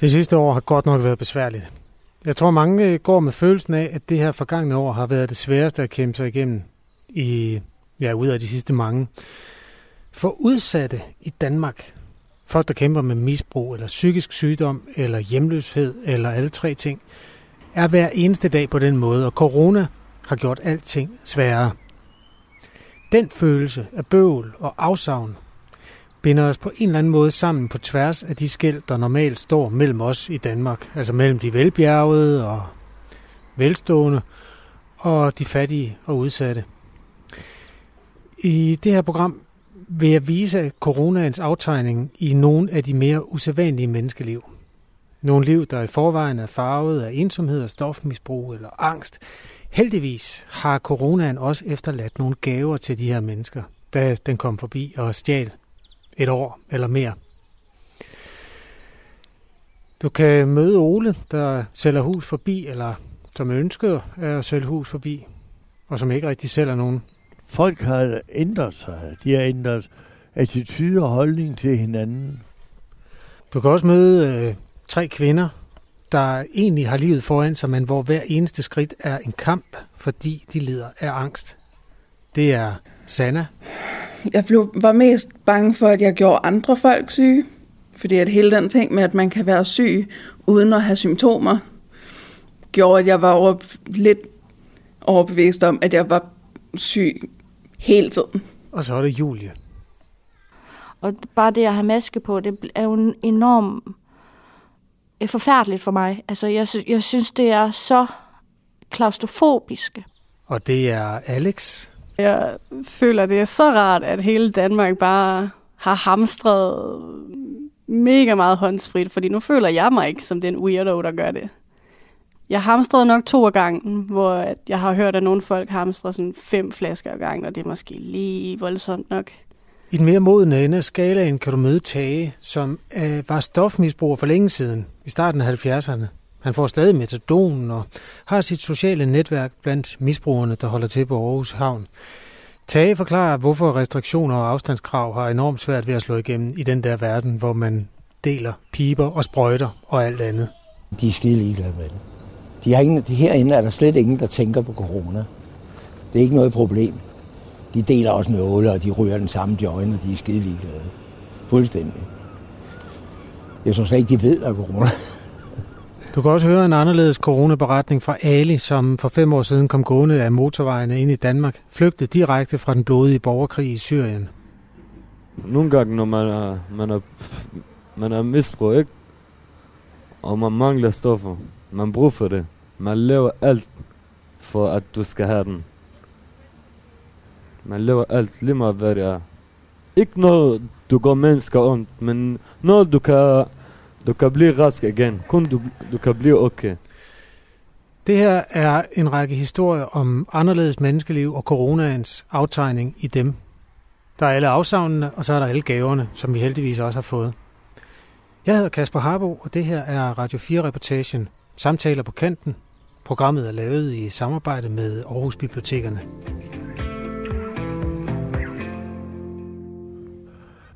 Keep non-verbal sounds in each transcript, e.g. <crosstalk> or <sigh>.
Det sidste år har godt nok været besværligt. Jeg tror, mange går med følelsen af, at det her forgangne år har været det sværeste at kæmpe sig igennem i, ja, ud af de sidste mange. For udsatte i Danmark, folk der kæmper med misbrug eller psykisk sygdom eller hjemløshed eller alle tre ting, er hver eneste dag på den måde, og corona har gjort alting sværere. Den følelse af bøvl og afsavn binder os på en eller anden måde sammen på tværs af de skæld, der normalt står mellem os i Danmark. Altså mellem de velbjergede og velstående og de fattige og udsatte. I det her program vil jeg vise coronaens aftegning i nogle af de mere usædvanlige menneskeliv. Nogle liv, der i forvejen er farvet af ensomhed og stofmisbrug eller angst. Heldigvis har coronaen også efterladt nogle gaver til de her mennesker, da den kom forbi og stjal et år eller mere. Du kan møde Ole, der sælger hus forbi, eller som ønsker at sælge hus forbi, og som ikke rigtig sælger nogen. Folk har ændret sig. De har ændret attitude og holdning til hinanden. Du kan også møde øh, tre kvinder, der egentlig har livet foran sig, men hvor hver eneste skridt er en kamp, fordi de lider af angst. Det er Sanna. Jeg blev, var mest bange for, at jeg gjorde andre folk syge. Fordi at hele den ting med, at man kan være syg uden at have symptomer, gjorde, at jeg var over, lidt overbevist om, at jeg var syg hele tiden. Og så er det Julie. Og bare det at have maske på, det er jo en enorm er forfærdeligt for mig. Altså, jeg, sy- jeg synes, det er så klaustrofobiske. Og det er Alex. Jeg føler, det er så rart, at hele Danmark bare har hamstret mega meget håndsprit, fordi nu føler jeg mig ikke som den weirdo, der gør det. Jeg hamstrede nok to af gangen, hvor jeg har hørt, at nogle folk hamstrer sådan fem flasker af gangen, og det er måske lige voldsomt nok. I den mere modne ende af skalaen kan du møde Tage, som øh, var stofmisbruger for længe siden, i starten af 70'erne. Han får stadig metadon og har sit sociale netværk blandt misbrugerne, der holder til på Aarhus Havn. Tage forklarer, hvorfor restriktioner og afstandskrav har enormt svært ved at slå igennem i den der verden, hvor man deler piber og sprøjter og alt andet. De er skide ligeglade med det. De har ingen, herinde er der slet ingen, der tænker på corona. Det er ikke noget problem. De deler også nåle, og de ryger den samme joint, og de er skide ligeglade. Fuldstændig. Jeg tror slet ikke, de ved, at corona. Du kan også høre en anderledes coronaberetning fra Ali, som for fem år siden kom gående af motorvejene ind i Danmark, flygtede direkte fra den blodige borgerkrig i Syrien. Nogle gange, når man er, man er, man er misbrug, ikke? og man mangler stoffer, man bruger for det. Man laver alt for, at du skal have den. Man laver alt, lige meget hvad det er. Ikke når du går mennesker ondt, men når du kan, du kan blive rask igen. Kun du, du kan blive okay. Det her er en række historier om anderledes menneskeliv og coronaens aftegning i dem. Der er alle afsavnene, og så er der alle gaverne, som vi heldigvis også har fået. Jeg hedder Kasper Harbo, og det her er Radio 4-reportagen Samtaler på kanten. Programmet er lavet i samarbejde med Aarhus Bibliotekerne.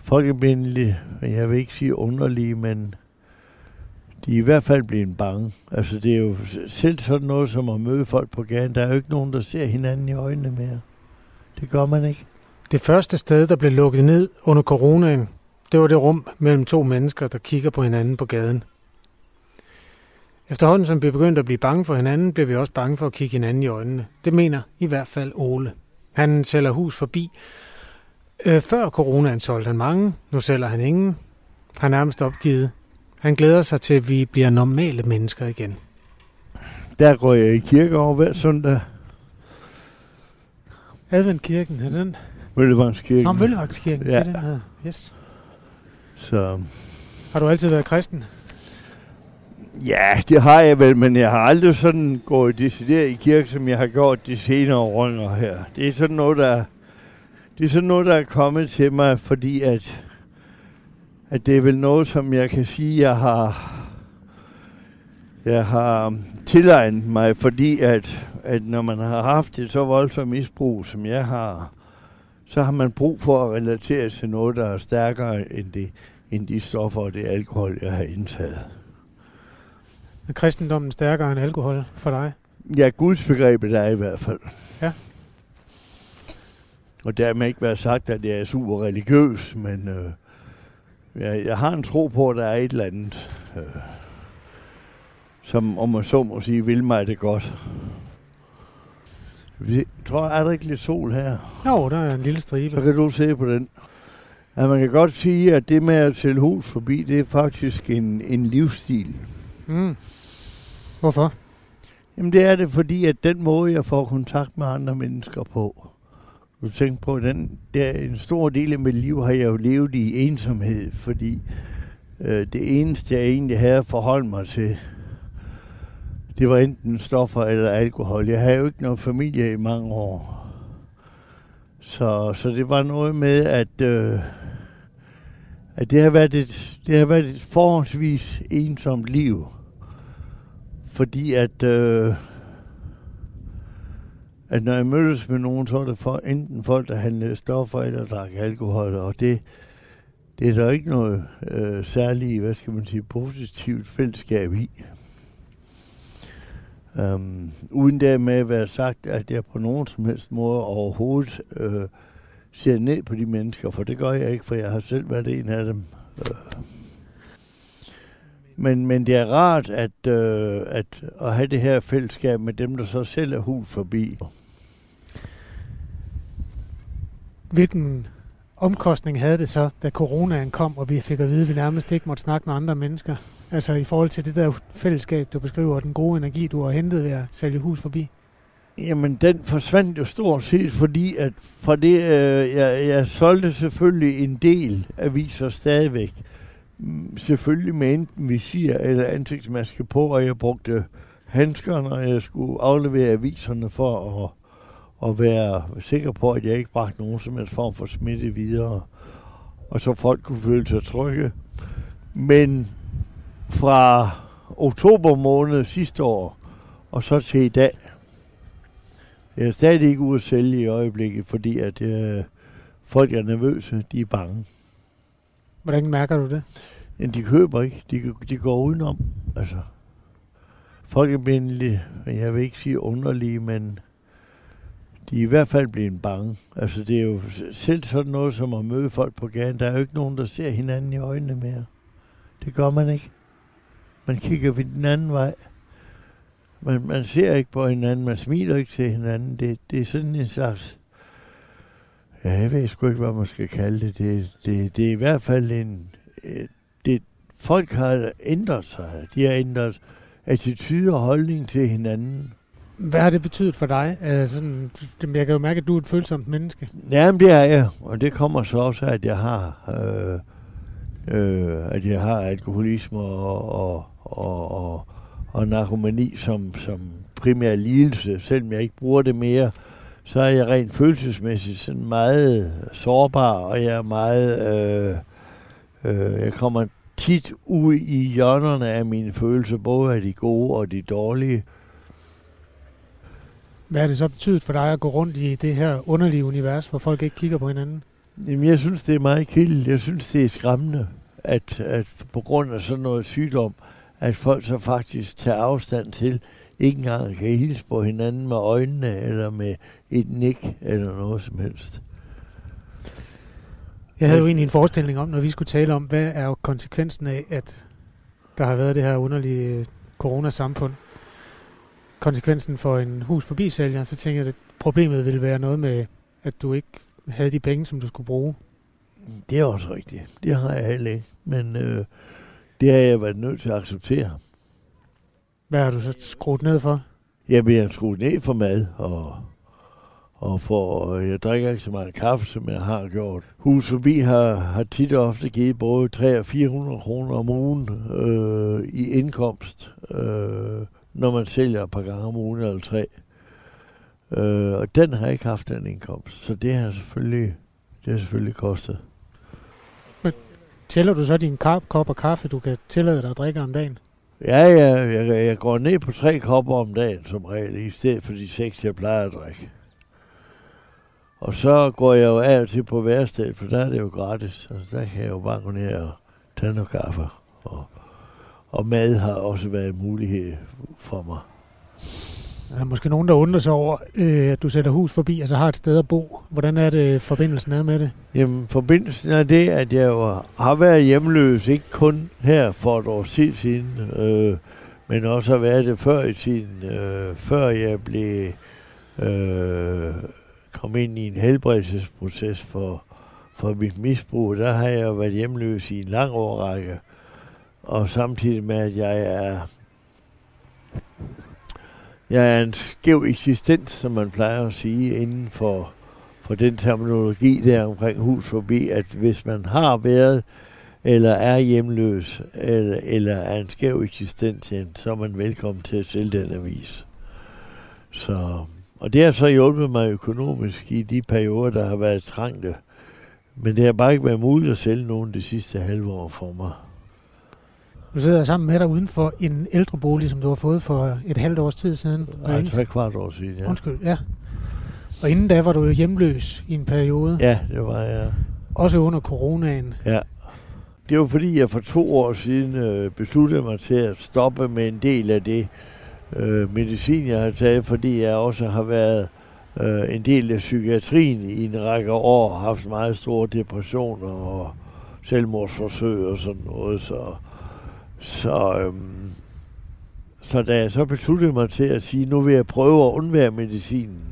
Folk er blevet, jeg vil ikke sige underlige, men de er i hvert fald blevet bange. Altså det er jo selv sådan noget som at møde folk på gaden. Der er jo ikke nogen, der ser hinanden i øjnene mere. Det gør man ikke. Det første sted, der blev lukket ned under coronaen, det var det rum mellem to mennesker, der kigger på hinanden på gaden. Efterhånden som vi begyndte at blive bange for hinanden, blev vi også bange for at kigge hinanden i øjnene. Det mener i hvert fald Ole. Han sælger hus forbi. Øh, før coronaen solgte han mange, nu sælger han ingen. Han har nærmest opgivet. Han glæder sig til, at vi bliver normale mennesker igen. Der går jeg i kirke over hver søndag. Adventkirken, er den? Møllevangskirken. Nå, Møllevangskirken, Ja. det er den her. Yes. Så Har du altid været kristen? ja, det har jeg vel, men jeg har aldrig sådan gået decideret i kirke, som jeg har gjort de senere år her. Det er sådan noget, der, det er sådan noget, der er kommet til mig, fordi at, at det er vel noget, som jeg kan sige, jeg har, jeg har tilegnet mig, fordi at, at når man har haft et så voldsomt misbrug, som jeg har, så har man brug for at relatere til noget, der er stærkere end, det, end de stoffer og det alkohol, jeg har indtaget. Er kristendommen stærkere end alkohol for dig? Ja, Guds begrebet er i hvert fald. Ja. Og dermed ikke være sagt, at jeg er super religiøs, men øh, jeg, jeg har en tro på, at der er et eller andet, øh, som om man så må sige, vil mig det godt. Vi tror, er der ikke lidt sol her? Jo, der er en lille Så stribe. kan du se på den. Ja, man kan godt sige, at det med at sælge hus forbi, det er faktisk en, en livsstil. Mm. Hvorfor? Jamen det er det, fordi at den måde, jeg får kontakt med andre mennesker på, du tænker på, den, der en stor del af mit liv har jeg jo levet i ensomhed, fordi øh, det eneste, jeg egentlig havde at forholde mig til, det var enten stoffer eller alkohol. Jeg havde jo ikke nogen familie i mange år. Så, så det var noget med, at, øh, at det, har været et, det har været et forholdsvis ensomt liv. Fordi at, øh, at når jeg mødtes med nogen, så var det for, enten folk, der handlede stoffer eller drak alkohol, og det, det er der ikke noget øh, særligt, hvad skal man sige, positivt fællesskab i. Um, uden dermed at være sagt, at jeg på nogen som helst måde overhovedet øh, ser ned på de mennesker, for det gør jeg ikke, for jeg har selv været en af dem. Øh. Men, men det er rart at, øh, at, at have det her fællesskab med dem, der så selv er hul forbi. Hvilken omkostning havde det så, da coronaen kom, og vi fik at vide, at vi nærmest ikke måtte snakke med andre mennesker? Altså i forhold til det der fællesskab, du beskriver, og den gode energi, du har hentet ved at sælge hus forbi. Jamen, den forsvandt jo stort set, fordi at for det, øh, jeg, jeg solgte selvfølgelig en del aviser stadigvæk. Mm, selvfølgelig med enten visir eller ansigtsmaske på, og jeg brugte handsker, når jeg skulle aflevere aviserne for at, at være sikker på, at jeg ikke bragte nogen som helst form for smitte videre. Og så folk kunne føle sig trygge. Men fra oktober måned sidste år, og så til i dag, jeg er stadig ikke ude at sælge i øjeblikket, fordi at øh, folk er nervøse, de er bange. Hvordan mærker du det? Men de køber ikke, de, de går udenom. Altså, folk er blevet jeg vil ikke sige underlige, men de er i hvert fald blevet bange. Altså det er jo selv sådan noget som at møde folk på gaden. Der er jo ikke nogen, der ser hinanden i øjnene mere. Det gør man ikke. Man kigger ved den anden vej. Man, man ser ikke på hinanden, man smiler ikke til hinanden. Det, det er sådan en slags... Ja, jeg ved sgu ikke, hvad man skal kalde det. Det, det, det er i hvert fald en... Øh, det, folk har ændret sig. De har ændret attitude og holdning til hinanden. Hvad har det betydet for dig? Altså, sådan, jeg kan jo mærke, at du er et følsomt menneske. Jamen, det er jeg. Og det kommer så også at jeg har... Øh, øh, at jeg har alkoholisme og, og, og, og, og narkomani som, som primær lidelse. Selvom jeg ikke bruger det mere, så er jeg rent følelsesmæssigt sådan meget sårbar, og jeg er meget... Øh, øh, jeg kommer tit ud i hjørnerne af mine følelser, både af de gode og de dårlige. Hvad har det så betydet for dig at gå rundt i det her underlige univers, hvor folk ikke kigger på hinanden? Jamen, jeg synes, det er meget kildt. Jeg synes, det er skræmmende, at, at på grund af sådan noget sygdom, at folk så faktisk tager afstand til, ikke engang kan hilse på hinanden med øjnene, eller med et nik, eller noget som helst. Jeg havde jo egentlig en forestilling om, når vi skulle tale om, hvad er jo konsekvensen af, at der har været det her underlige øh, coronasamfund. Konsekvensen for en hus forbi sælger, så tænker jeg, at problemet ville være noget med, at du ikke havde de penge, som du skulle bruge. Det er også rigtigt. Det har jeg heller ikke. Men øh, det har jeg været nødt til at acceptere. Hvad har du så skruet ned for? Jeg bliver skruet ned for mad, og, og for, jeg drikker ikke så meget kaffe, som jeg har gjort. Hus forbi har, har tit og ofte givet både 300 og 400 kroner om ugen øh, i indkomst, øh, når man sælger et par gange om ugen eller tre. Øh, og den har ikke haft den indkomst, så det har selvfølgelig, det har selvfølgelig kostet. Tæller du så din kop, kopper kaffe, du kan tillade dig at drikke om dagen? Ja, ja, jeg, jeg går ned på tre kopper om dagen som regel, i stedet for de seks, jeg plejer at drikke. Og så går jeg jo af og til på værsted, for der er det jo gratis. Så der kan jeg jo bare gå ned og tage noget kaffe. Og, og mad har også været en mulighed for mig. Der er måske nogen, der undrer sig over, øh, at du sætter hus forbi, altså har et sted at bo. Hvordan er det, forbindelsen er med det? Jamen, forbindelsen er det, at jeg jo har været hjemløs, ikke kun her for et år tid siden, øh, men også har været det før i tiden, øh, før jeg blev øh, kom ind i en helbredelsesproces for, for mit misbrug. Der har jeg været hjemløs i en lang årrække, og samtidig med, at jeg er jeg er en skæv eksistens, som man plejer at sige, inden for, for den terminologi der omkring hus forbi, at hvis man har været eller er hjemløs, eller, eller er en skæv eksistens, så er man velkommen til at sælge den avis. Så, og det har så hjulpet mig økonomisk i de perioder, der har været trængte. Men det har bare ikke været muligt at sælge nogen de sidste halve år for mig. Du sidder sammen med dig uden for en ældrebolig, som du har fået for et halvt års tid siden. Nej, tre kvart år siden, ja. Undskyld, ja. Og inden da var du jo hjemløs i en periode. Ja, det var jeg. Også under coronaen. Ja. Det var fordi, jeg for to år siden øh, besluttede mig til at stoppe med en del af det øh, medicin, jeg har taget, fordi jeg også har været øh, en del af psykiatrien i en række år, haft meget store depressioner og selvmordsforsøg og sådan noget, så så, øhm, så da jeg så besluttede mig til at sige, nu vil jeg prøve at undvære medicinen,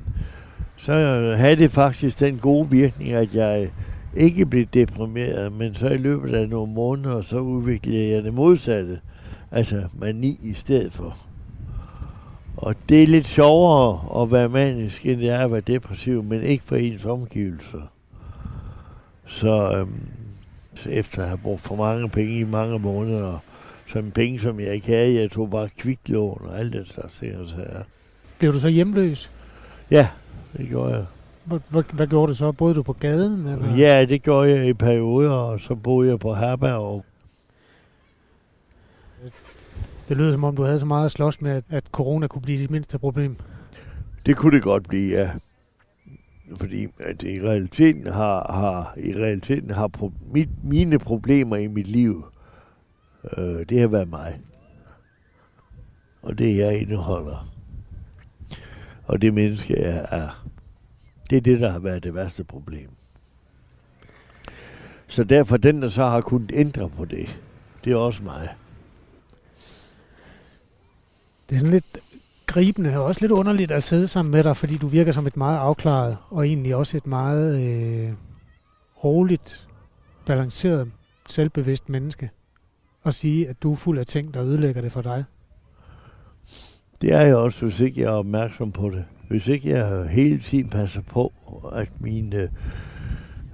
så havde det faktisk den gode virkning, at jeg ikke blev deprimeret, men så i løbet af nogle måneder, så udviklede jeg det modsatte. Altså mani i stedet for. Og det er lidt sjovere at være manisk, end det er at være depressiv, men ikke for ens omgivelser. Så øhm, efter at have brugt for mange penge i mange måneder, som penge, som jeg ikke havde. Jeg tog bare kviklån og alt det slags ting. Så ja. Blev du så hjemløs? Ja, det gjorde jeg. Hvad, hvad gjorde du så? Boede du på gaden? Eller? Ja, det gjorde jeg i perioder, og så boede jeg på herberg. Det lyder som om, du havde så meget at slås med, at, at corona kunne blive dit mindste problem. Det kunne det godt blive, ja. Fordi at i realiteten har, har, i realiteten har pro, mit, mine problemer i mit liv Øh, det har været mig. Og det jeg indeholder. Og det menneske jeg er. Det er det, der har været det værste problem. Så derfor den, der så har kunnet ændre på det, det er også mig. Det er sådan lidt gribende og også lidt underligt at sidde sammen med dig, fordi du virker som et meget afklaret og egentlig også et meget øh, roligt, balanceret, selvbevidst menneske at sige, at du er fuld af ting, der ødelægger det for dig? Det er jeg også, hvis ikke jeg er opmærksom på det. Hvis ikke jeg hele tiden passer på, at mine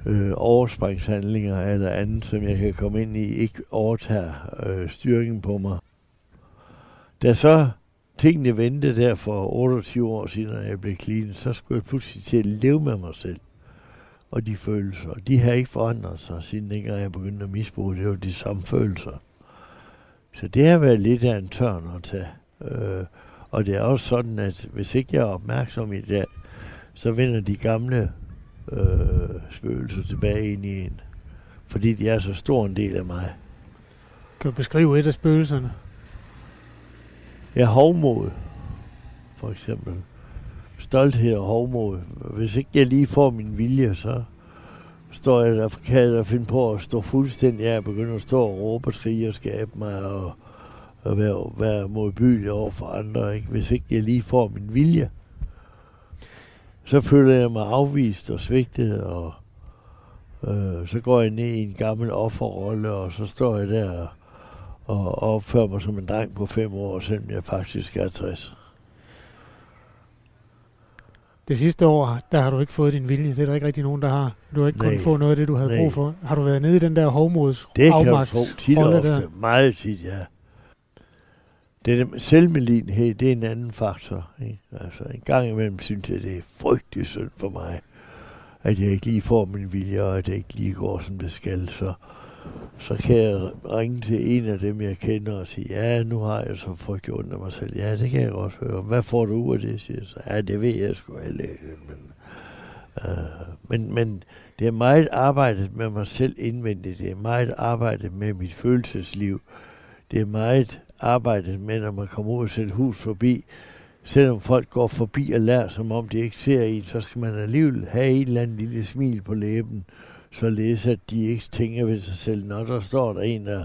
øh, overspringshandlinger eller andet, som jeg kan komme ind i, ikke overtager øh, styringen på mig. Da så tingene vendte der for 28 år siden, når jeg blev clean, så skulle jeg pludselig til at leve med mig selv. Og de følelser. De har ikke forandret sig, siden dengang jeg begyndte at misbruge. Det var de samme følelser. Så det har været lidt af en tørn at tage. Øh, og det er også sådan, at hvis ikke jeg er opmærksom i det, så vender de gamle øh, spøgelser tilbage ind i en. Fordi de er så stor en del af mig. Kan du beskrive et af spøgelserne? Ja, hovmod, for eksempel. Stolthed og hovmod. Hvis ikke jeg lige får min vilje, så står jeg der, forkert og finder på at stå fuldstændig af og begynde at stå og råbe og skrige og skabe mig og, og være, være modbydelig over for andre, ikke? hvis ikke jeg lige får min vilje. Så føler jeg mig afvist og svigtet, og øh, så går jeg ned i en gammel offerrolle, og så står jeg der og, og opfører mig som en dreng på fem år, selvom jeg faktisk er 60. Det sidste år, der har du ikke fået din vilje. Det er der ikke rigtig nogen, der har. Du har ikke kunnet få noget af det, du havde nej. brug for. Har du været nede i den der hovmods Det kan du tro tit og ofte. Der? Meget tit, ja. Det er selvmedlidenhed, det er en anden faktor. Ikke? Altså, en gang imellem synes jeg, det er frygtelig synd for mig, at jeg ikke lige får min vilje, og at det ikke lige går, som det skal. Så så kan jeg ringe til en af dem, jeg kender og sige, ja, nu har jeg så fået gjort af mig selv. Ja, det kan jeg godt høre. Hvad får du ud af det, siger jeg så. Ja, det ved jeg sgu heller ikke. Men, øh, men, men det er meget arbejdet med mig selv indvendigt. Det er meget arbejdet med mit følelsesliv. det er meget arbejdet med, når man kommer ud og sætter hus forbi. Selvom folk går forbi og lærer, som om de ikke ser en, så skal man alligevel have et eller andet lille smil på læben, således at de ikke tænker ved sig selv, når der står der en, der,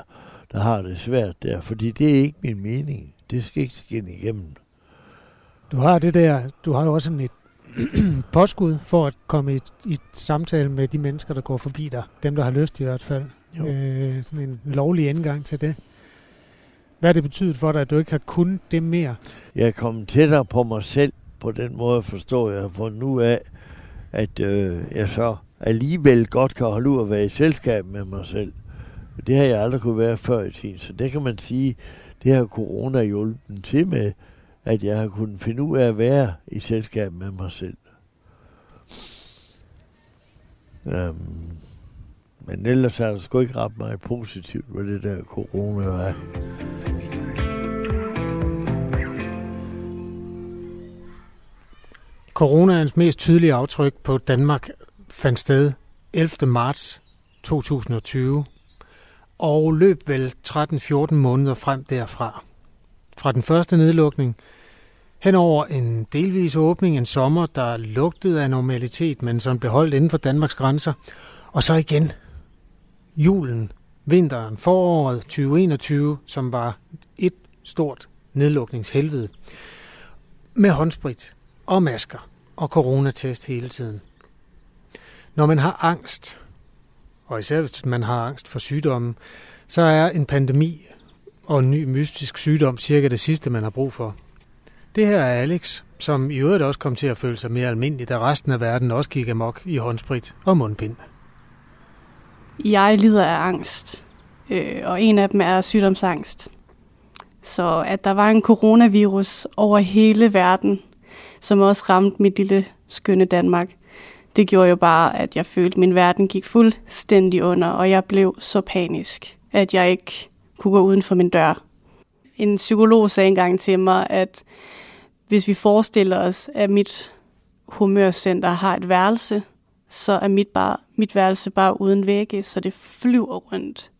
der har det svært der. Fordi det er ikke min mening. Det skal ikke skinne igennem. Du har det der, du har jo også sådan et <clears throat> påskud for at komme i, i samtale med de mennesker, der går forbi dig. Dem, der har lyst i hvert fald. Jo. Øh, sådan en lovlig indgang til det. Hvad har det betydet for dig, at du ikke har kunnet det mere? Jeg er kommet tættere på mig selv, på den måde forstår jeg, for nu af, at øh, jeg så alligevel godt kan holde ud at være i selskab med mig selv. Det har jeg aldrig kunne være før i tiden, så det kan man sige, det har corona hjulpet til med, at jeg har kunnet finde ud af at være i selskab med mig selv. Um, men ellers er der sgu ikke ret meget positivt ved det der corona. Er. Coronaens mest tydelige aftryk på Danmark fandt sted 11. marts 2020 og løb vel 13-14 måneder frem derfra. Fra den første nedlukning hen over en delvis åbning en sommer, der lugtede af normalitet, men som blev holdt inden for Danmarks grænser, og så igen julen, vinteren, foråret 2021, som var et stort nedlukningshelvede med håndsprit og masker og coronatest hele tiden. Når man har angst, og især hvis man har angst for sygdommen, så er en pandemi og en ny mystisk sygdom cirka det sidste, man har brug for. Det her er Alex, som i øvrigt også kom til at føle sig mere almindelig, da resten af verden også gik amok i håndsprit og mundbind. Jeg lider af angst, øh, og en af dem er sygdomsangst. Så at der var en coronavirus over hele verden, som også ramte mit lille skønne Danmark, det gjorde jo bare, at jeg følte, at min verden gik fuldstændig under, og jeg blev så panisk, at jeg ikke kunne gå uden for min dør. En psykolog sagde engang til mig, at hvis vi forestiller os, at mit humørcenter har et værelse, så er mit, bare, mit værelse bare uden vægge, så det flyver rundt.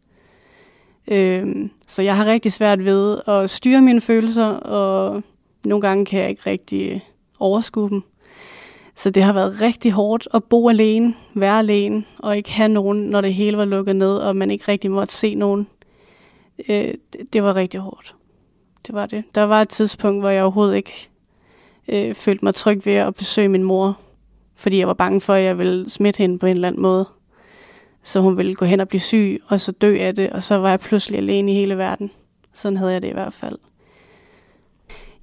Øhm, så jeg har rigtig svært ved at styre mine følelser, og nogle gange kan jeg ikke rigtig overskue dem. Så det har været rigtig hårdt at bo alene, være alene, og ikke have nogen, når det hele var lukket ned, og man ikke rigtig måtte se nogen. Øh, det, var rigtig hårdt. Det var det. Der var et tidspunkt, hvor jeg overhovedet ikke øh, følte mig tryg ved at besøge min mor, fordi jeg var bange for, at jeg ville smitte hende på en eller anden måde. Så hun ville gå hen og blive syg, og så dø af det, og så var jeg pludselig alene i hele verden. Sådan havde jeg det i hvert fald.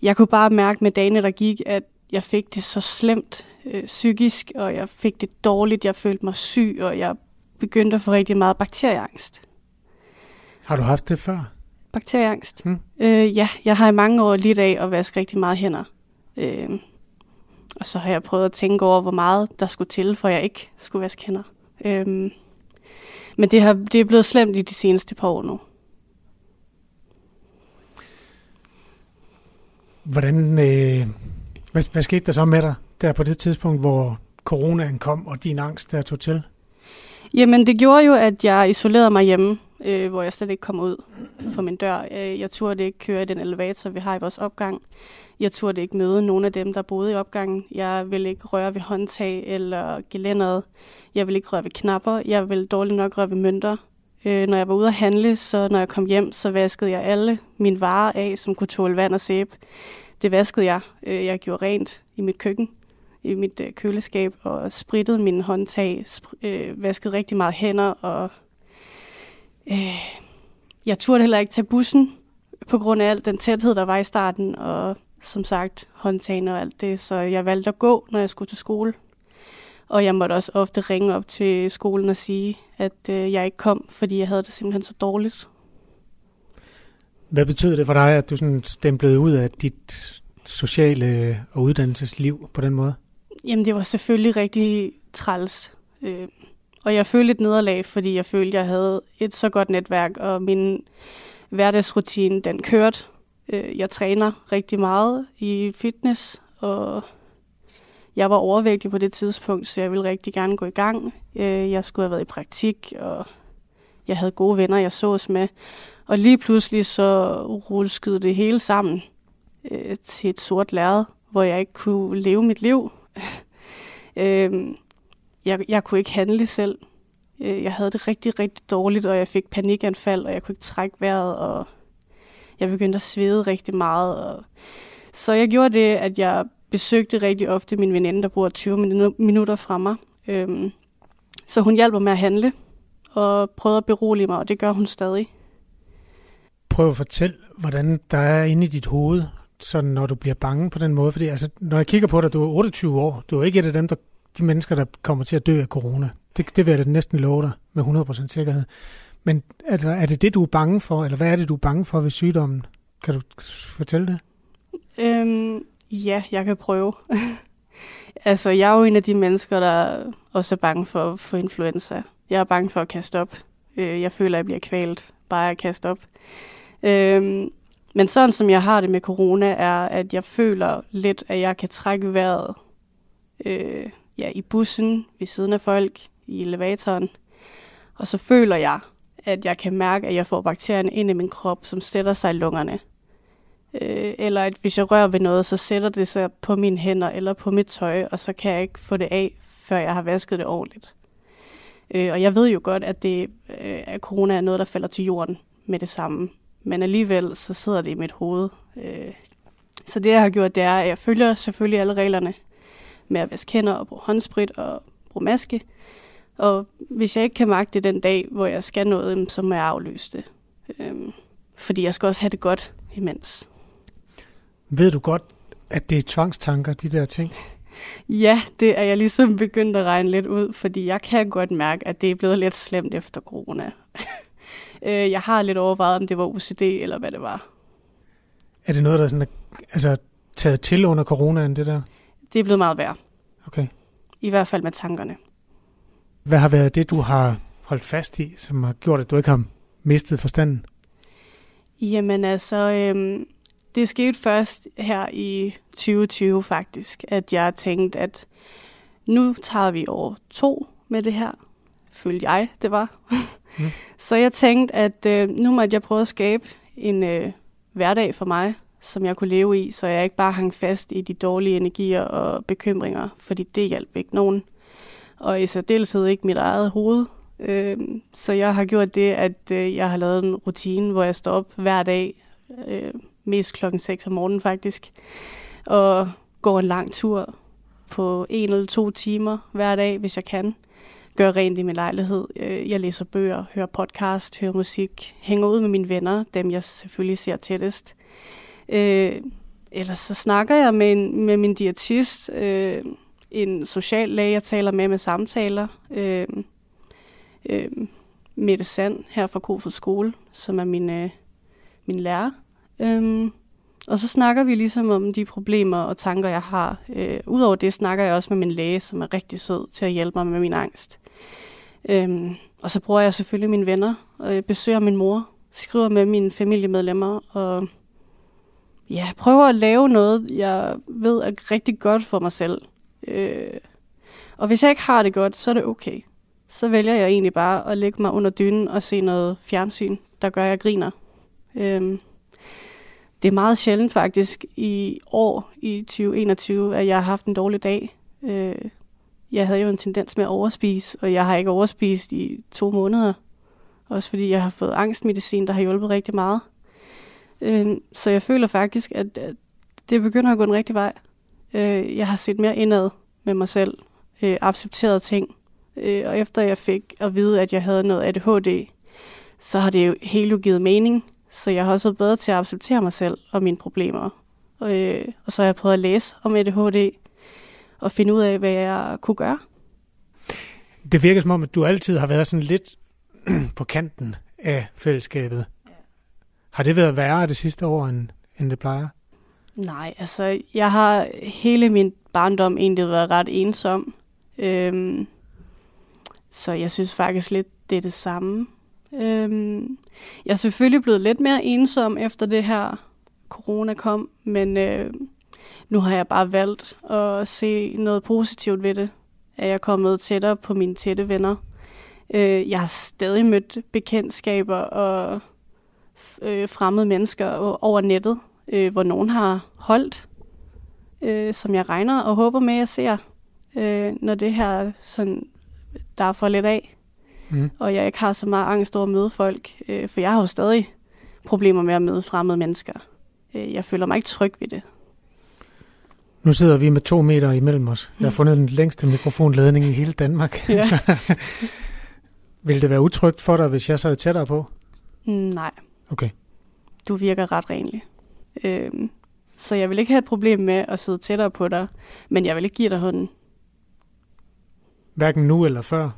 Jeg kunne bare mærke med dagene, der gik, at jeg fik det så slemt øh, psykisk, og jeg fik det dårligt, jeg følte mig syg, og jeg begyndte at få rigtig meget bakterieangst. Har du haft det før? Bakterieangst? Hmm. Øh, ja, jeg har i mange år lidt af at vaske rigtig meget hænder. Øh, og så har jeg prøvet at tænke over, hvor meget der skulle til, for jeg ikke skulle vaske hænder. Øh, men det, har, det er blevet slemt i de seneste par år nu. Hvordan, øh, hvad, hvad skete der så med dig der på det tidspunkt, hvor coronaen kom, og din angst der tog til? Jamen, det gjorde jo, at jeg isolerede mig hjemme, øh, hvor jeg slet ikke kom ud fra min dør. Øh, jeg turde ikke køre i den elevator, vi har i vores opgang. Jeg turde ikke møde nogen af dem, der boede i opgangen. Jeg ville ikke røre ved håndtag eller gelænderet. Jeg ville ikke røre ved knapper. Jeg ville dårligt nok røre ved mønter. Øh, når jeg var ude at handle, så når jeg kom hjem, så vaskede jeg alle mine varer af, som kunne tåle vand og sæbe. Det vaskede jeg. Øh, jeg gjorde rent i mit køkken, i mit øh, køleskab, og sprittede mine håndtag, øh, vaskede rigtig meget hænder, og øh, jeg turde heller ikke tage bussen, på grund af al den tæthed, der var i starten, og som sagt håndtagene og alt det, så jeg valgte at gå, når jeg skulle til skole. Og jeg måtte også ofte ringe op til skolen og sige, at øh, jeg ikke kom, fordi jeg havde det simpelthen så dårligt. Hvad betød det for dig, at du sådan stemplede ud af dit sociale øh, og uddannelsesliv på den måde? Jamen, det var selvfølgelig rigtig træls. Øh, og jeg følte et nederlag, fordi jeg følte, jeg havde et så godt netværk, og min hverdagsrutine, den kørte. Øh, jeg træner rigtig meget i fitness, og jeg var overvægtig på det tidspunkt, så jeg ville rigtig gerne gå i gang. Øh, jeg skulle have været i praktik, og Jeg havde gode venner, jeg sås med. Og lige pludselig så rulleskede det hele sammen øh, til et sort lærred, hvor jeg ikke kunne leve mit liv. <laughs> øh, jeg, jeg kunne ikke handle selv. Øh, jeg havde det rigtig, rigtig dårligt, og jeg fik panikanfald, og jeg kunne ikke trække vejret, og jeg begyndte at svede rigtig meget. Og... Så jeg gjorde det, at jeg besøgte rigtig ofte min veninde, der bor 20 minutter fra mig. Øhm, så hun hjælper med at handle, og prøvede at berolige mig, og det gør hun stadig. Prøv at fortælle, hvordan der er inde i dit hoved, sådan når du bliver bange på den måde. Fordi altså, når jeg kigger på dig, du er 28 år. Du er ikke et af dem, der, de mennesker, der kommer til at dø af corona. Det, det vil jeg da næsten love dig med 100% sikkerhed. Men er er det det, du er bange for, eller hvad er det, du er bange for ved sygdommen? Kan du fortælle det? Øhm, ja, jeg kan prøve. <laughs> altså, jeg er jo en af de mennesker, der også er bange for, for influenza. Jeg er bange for at kaste op. Øh, jeg føler, at jeg bliver kvalt bare at kaste op. Øhm, men sådan som jeg har det med corona, er, at jeg føler lidt, at jeg kan trække vejret øh, ja, i bussen, ved siden af folk, i elevatoren. Og så føler jeg, at jeg kan mærke, at jeg får bakterierne ind i min krop, som sætter sig i lungerne. Øh, eller at hvis jeg rører ved noget, så sætter det sig på mine hænder eller på mit tøj, og så kan jeg ikke få det af, før jeg har vasket det ordentligt. Øh, og jeg ved jo godt, at, det, øh, at corona er noget, der falder til jorden med det samme. Men alligevel, så sidder det i mit hoved. Øh, så det, jeg har gjort, det er, at jeg følger selvfølgelig alle reglerne med at vaske hænder og bruge håndsprit og bruge maske. Og hvis jeg ikke kan magte det den dag, hvor jeg skal noget, så må jeg aflyse det. Øhm, fordi jeg skal også have det godt imens. Ved du godt, at det er tvangstanker, de der ting? Ja, det er jeg ligesom begyndt at regne lidt ud, fordi jeg kan godt mærke, at det er blevet lidt slemt efter corona. Øh, jeg har lidt overvejet, om det var OCD eller hvad det var. Er det noget, der er sådan, altså, taget til under coronaen, det der? Det er blevet meget værd. Okay. I hvert fald med tankerne. Hvad har været det, du har holdt fast i, som har gjort, at du ikke har mistet forstanden? Jamen altså, øhm, det skete først her i 2020 faktisk, at jeg tænkte, at nu tager vi over to med det her. Følte jeg, det var. <laughs> Mm. Så jeg tænkte, at øh, nu måtte jeg prøve at skabe en øh, hverdag for mig, som jeg kunne leve i, så jeg ikke bare hang fast i de dårlige energier og bekymringer, fordi det hjalp ikke nogen. Og i særdeleshed ikke mit eget hoved. Øh, så jeg har gjort det, at øh, jeg har lavet en rutine, hvor jeg står op hver dag, øh, mest klokken 6 om morgenen faktisk, og går en lang tur på en eller to timer hver dag, hvis jeg kan gør rent i min lejlighed. Øh, jeg læser bøger, hører podcast, hører musik, hænger ud med mine venner, dem jeg selvfølgelig ser tættest. Øh, ellers så snakker jeg med, en, med min diætist, øh, en social læge, jeg taler med med samtaler. Øh, øh, Mette Sand her fra Kofod Skole, som er min, øh, min lærer. Øh, og så snakker vi ligesom om de problemer og tanker, jeg har. Øh, Udover det snakker jeg også med min læge, som er rigtig sød til at hjælpe mig med min angst. Øhm, og så bruger jeg selvfølgelig mine venner, og jeg besøger min mor, skriver med mine familiemedlemmer, og ja, prøver at lave noget, jeg ved er rigtig godt for mig selv. Øh, og hvis jeg ikke har det godt, så er det okay. Så vælger jeg egentlig bare at lægge mig under dynen og se noget fjernsyn, der gør, at jeg griner. Øh, det er meget sjældent faktisk i år, i 2021, at jeg har haft en dårlig dag. Øh, jeg havde jo en tendens med at overspise, og jeg har ikke overspist i to måneder. Også fordi jeg har fået angstmedicin, der har hjulpet rigtig meget. Øh, så jeg føler faktisk, at, at det begynder at gå en rigtig vej. Øh, jeg har set mere indad med mig selv, øh, accepteret ting. Øh, og efter jeg fik at vide, at jeg havde noget ADHD, så har det jo helt jo givet mening. Så jeg har også været bedre til at acceptere mig selv og mine problemer. Og, øh, og så har jeg prøvet at læse om ADHD, og finde ud af, hvad jeg kunne gøre. Det virker som om, at du altid har været sådan lidt <clears throat> på kanten af fællesskabet. Ja. Har det været værre det sidste år, end, end det plejer? Nej, altså jeg har hele min barndom egentlig været ret ensom. Øhm, så jeg synes faktisk lidt, det er det samme. Øhm, jeg er selvfølgelig blevet lidt mere ensom efter det her corona kom, men øh, nu har jeg bare valgt at se noget positivt ved det. At jeg er kommet tættere på mine tætte venner. Øh, jeg har stadig mødt bekendtskaber og øh, fremmede mennesker over nettet, øh, hvor nogen har holdt, øh, som jeg regner og håber med, at jeg ser, øh, når det her sådan, der er for lidt af. Mm. Og jeg ikke har så meget angst over at møde folk, øh, for jeg har jo stadig problemer med at møde fremmede mennesker. Øh, jeg føler mig ikke tryg ved det. Nu sidder vi med to meter imellem os. Jeg har fundet den længste mikrofonledning i hele Danmark. Ja. <laughs> Vil det være utrygt for dig, hvis jeg sad tættere på? Nej. Okay. Du virker ret renlig. Øhm, så jeg vil ikke have et problem med at sidde tættere på dig, men jeg vil ikke give dig hånden. Hverken nu eller før?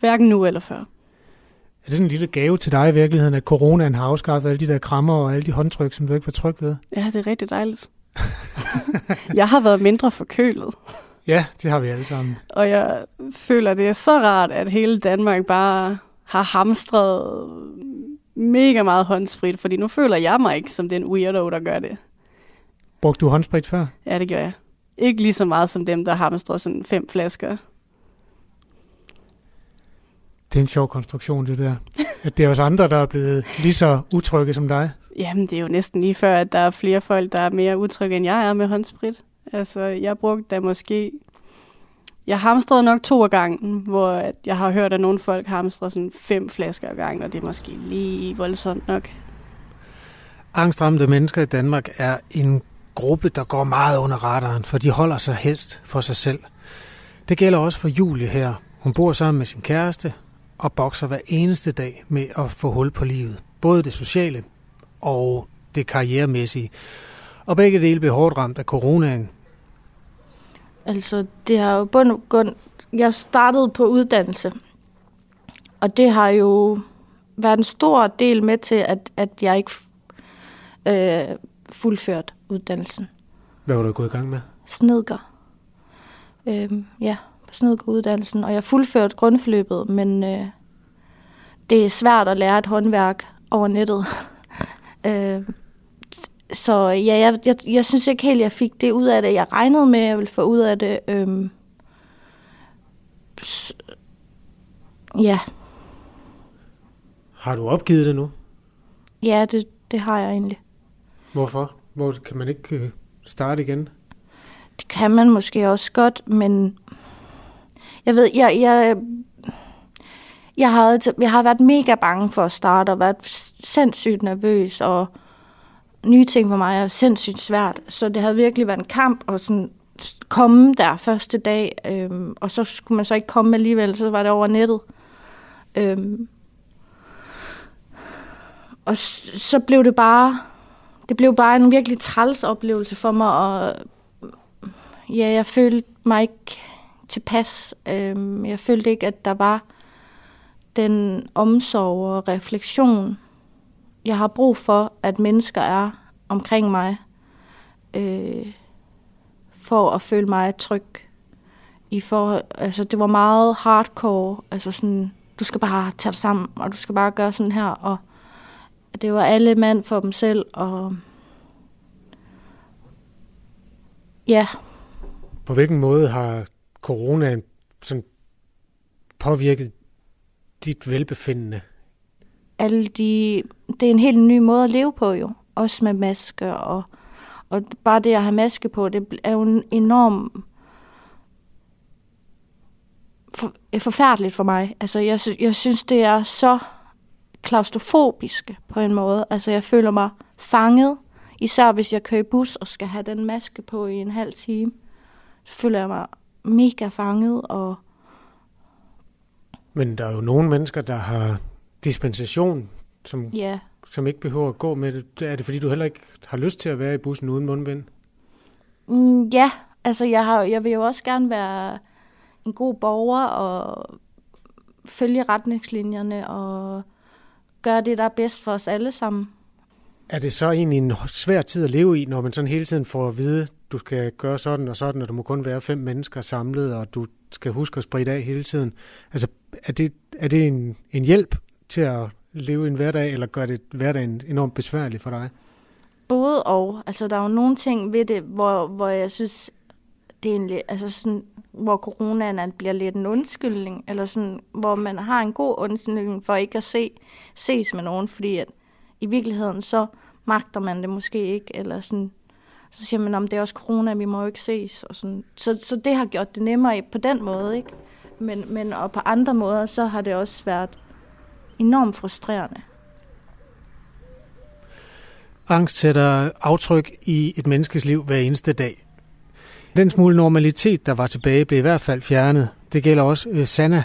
Hverken nu eller før. Er det sådan en lille gave til dig i virkeligheden, at coronaen har afskaffet alle de der krammer og alle de håndtryk, som du ikke var tryg ved? Ja, det er rigtig dejligt. <laughs> jeg har været mindre forkølet. Ja, det har vi alle sammen. Og jeg føler, det er så rart, at hele Danmark bare har hamstret mega meget håndsprit, fordi nu føler jeg mig ikke som den weirdo, der gør det. Brugte du håndsprit før? Ja, det gør jeg. Ikke lige så meget som dem, der hamstrer sådan fem flasker. Det er en sjov konstruktion, det der. At det er også andre, der er blevet lige så utrygge som dig. Jamen, det er jo næsten lige før, at der er flere folk, der er mere utrygge, end jeg er med håndsprit. Altså, jeg brugte da måske... Jeg hamstrede nok to af gangen, hvor jeg har hørt, at nogle folk hamstrer sådan fem flasker af gangen, og det er måske lige voldsomt nok. Angstramte mennesker i Danmark er en gruppe, der går meget under radaren, for de holder sig helst for sig selv. Det gælder også for Julie her. Hun bor sammen med sin kæreste og bokser hver eneste dag med at få hul på livet. Både det sociale og det karrieremæssige. Og begge dele blev hårdt ramt af coronaen. Altså, det har jo bund grund... Jeg startede på uddannelse, og det har jo været en stor del med til, at, at jeg ikke øh, fuldført uddannelsen. Hvad var du gået i gang med? Snedker. Øh, ja, på snedkeruddannelsen, og jeg fuldførte grundforløbet, men øh, det er svært at lære et håndværk over nettet. Øh, så ja, jeg, jeg, jeg synes ikke helt, jeg fik det ud af det, jeg regnede med, at jeg ville få ud af det. Øh, ja. Har du opgivet det nu? Ja, det, det har jeg egentlig. Hvorfor? Hvor kan man ikke øh, starte igen? Det kan man måske også godt, men jeg ved, jeg, jeg, jeg, har, jeg har været mega bange for at starte, og været sindssygt nervøs, og nye ting for mig er sindssygt svært. Så det havde virkelig været en kamp at sådan komme der første dag, øhm, og så skulle man så ikke komme alligevel, så var det over nettet. Øhm, og så blev det bare, det blev bare en virkelig træls oplevelse for mig, og ja, jeg følte mig ikke tilpas. Øhm, jeg følte ikke, at der var den omsorg og refleksion, jeg har brug for, at mennesker er omkring mig, øh, for at føle mig tryg. I for, altså, det var meget hardcore, altså sådan, du skal bare tage dig sammen, og du skal bare gøre sådan her, og det var alle mand for dem selv, og ja. På hvilken måde har coronaen sådan påvirket dit velbefindende? Alle de, det er en helt ny måde at leve på jo. Også med maske og, og bare det at have maske på, det er jo en enorm for, øh, forfærdeligt for mig. Altså jeg, jeg synes, det er så klaustrofobisk på en måde. Altså jeg føler mig fanget, især hvis jeg kører i bus og skal have den maske på i en halv time. Så føler jeg mig mega fanget. Og men der er jo nogle mennesker, der har dispensation, som, ja. som ikke behøver at gå med det. Er det fordi, du heller ikke har lyst til at være i bussen uden mundbind? Mm, ja, altså jeg, har, jeg vil jo også gerne være en god borger og følge retningslinjerne og gøre det, der er bedst for os alle sammen. Er det så egentlig en svær tid at leve i, når man sådan hele tiden får at vide, du skal gøre sådan og sådan, og du må kun være fem mennesker samlet, og du skal huske at sprede af hele tiden. Altså, er det, er det en, en hjælp til at leve en hverdag, eller gør det hverdagen enormt besværlig for dig? Både og. Altså, der er jo nogle ting ved det, hvor, hvor jeg synes, det er egentlig, altså sådan, hvor coronaen bliver lidt en undskyldning, eller sådan, hvor man har en god undskyldning for ikke at se, ses med nogen, fordi at i virkeligheden så magter man det måske ikke, eller sådan, så siger man, om det er også corona, vi må jo ikke ses, og sådan. Så, så det har gjort det nemmere på den måde, ikke? Men, men og på andre måder, så har det også været enormt frustrerende. Angst sætter aftryk i et menneskes liv hver eneste dag. Den smule normalitet, der var tilbage, blev i hvert fald fjernet. Det gælder også øh, Sanna,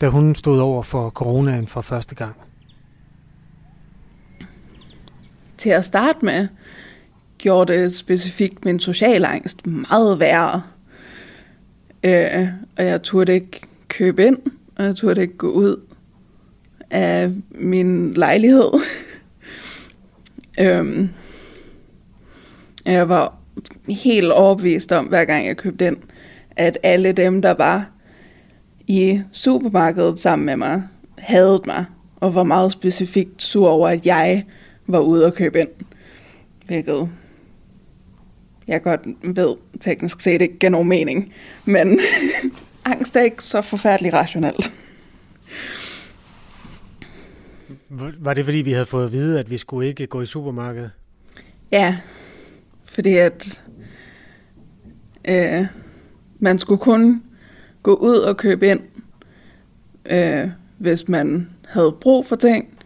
da hun stod over for coronaen for første gang. Til at starte med, gjorde det specifikt min social angst meget værre. Øh, og jeg turde ikke købe ind, og jeg turde ikke gå ud af min lejlighed. <laughs> øhm, jeg var helt overbevist om, hver gang jeg købte ind, at alle dem, der var i supermarkedet sammen med mig, havde mig, og var meget specifikt sur over, at jeg var ude og købe ind. Hvilket jeg godt ved teknisk set ikke gav nogen mening. Men <laughs> angst er ikke så forfærdeligt rationelt. Var det fordi, vi havde fået at vide, at vi skulle ikke gå i supermarkedet? Ja, fordi at øh, man skulle kun gå ud og købe ind, øh, hvis man havde brug for ting,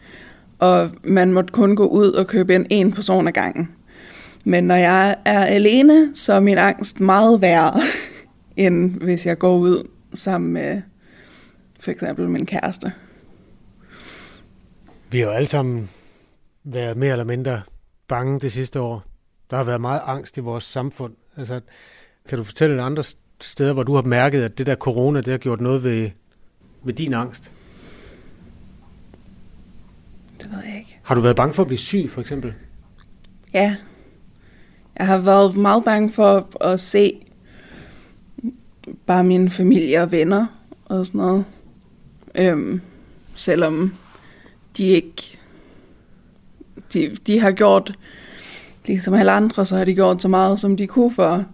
og man måtte kun gå ud og købe ind en person ad gangen. Men når jeg er alene, så er min angst meget værre, <laughs> end hvis jeg går ud sammen med for eksempel min kæreste. Vi har jo alle sammen været mere eller mindre bange det sidste år. Der har været meget angst i vores samfund. Altså, kan du fortælle andre steder, hvor du har mærket, at det der corona, det har gjort noget ved, ved din angst? Det ved jeg ikke. Har du været bange for at blive syg, for eksempel? Ja. Jeg har været meget bange for at se bare min familie og venner og sådan noget. Øhm, selvom de ikke... De, de har gjort, ligesom alle andre, så har de gjort så meget, som de kunne for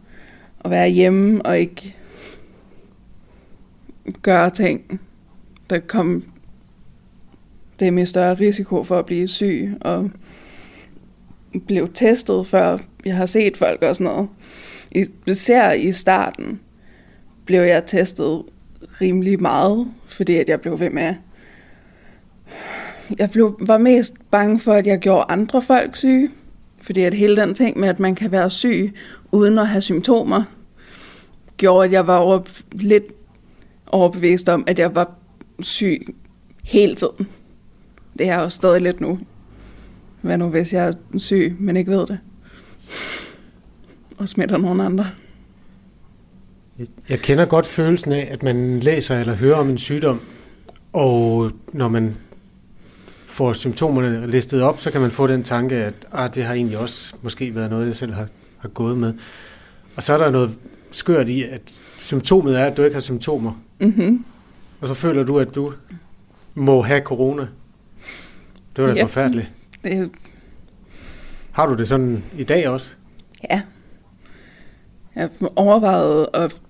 at være hjemme og ikke gøre ting, der kom dem i større risiko for at blive syg, og blev testet, før jeg har set folk og sådan noget. Især i starten blev jeg testet rimelig meget, fordi at jeg blev ved med. Jeg blev, var mest bange for, at jeg gjorde andre folk syge, fordi at hele den ting med, at man kan være syg uden at have symptomer, gjorde, at jeg var over, lidt overbevist om, at jeg var syg hele tiden. Det er jeg også stadig lidt nu. Hvad nu, hvis jeg er syg, men ikke ved det? Og smitter nogen andre. Jeg kender godt følelsen af, at man læser eller hører om en sygdom, og når man får symptomerne listet op, så kan man få den tanke, at ah, det har egentlig også måske været noget, jeg selv har, har gået med. Og så er der noget skørt i, at symptomet er, at du ikke har symptomer. Mm-hmm. Og så føler du, at du må have corona. Det var da ja, forfærdeligt. Det... Har du det sådan i dag også? Ja. Jeg overvejede at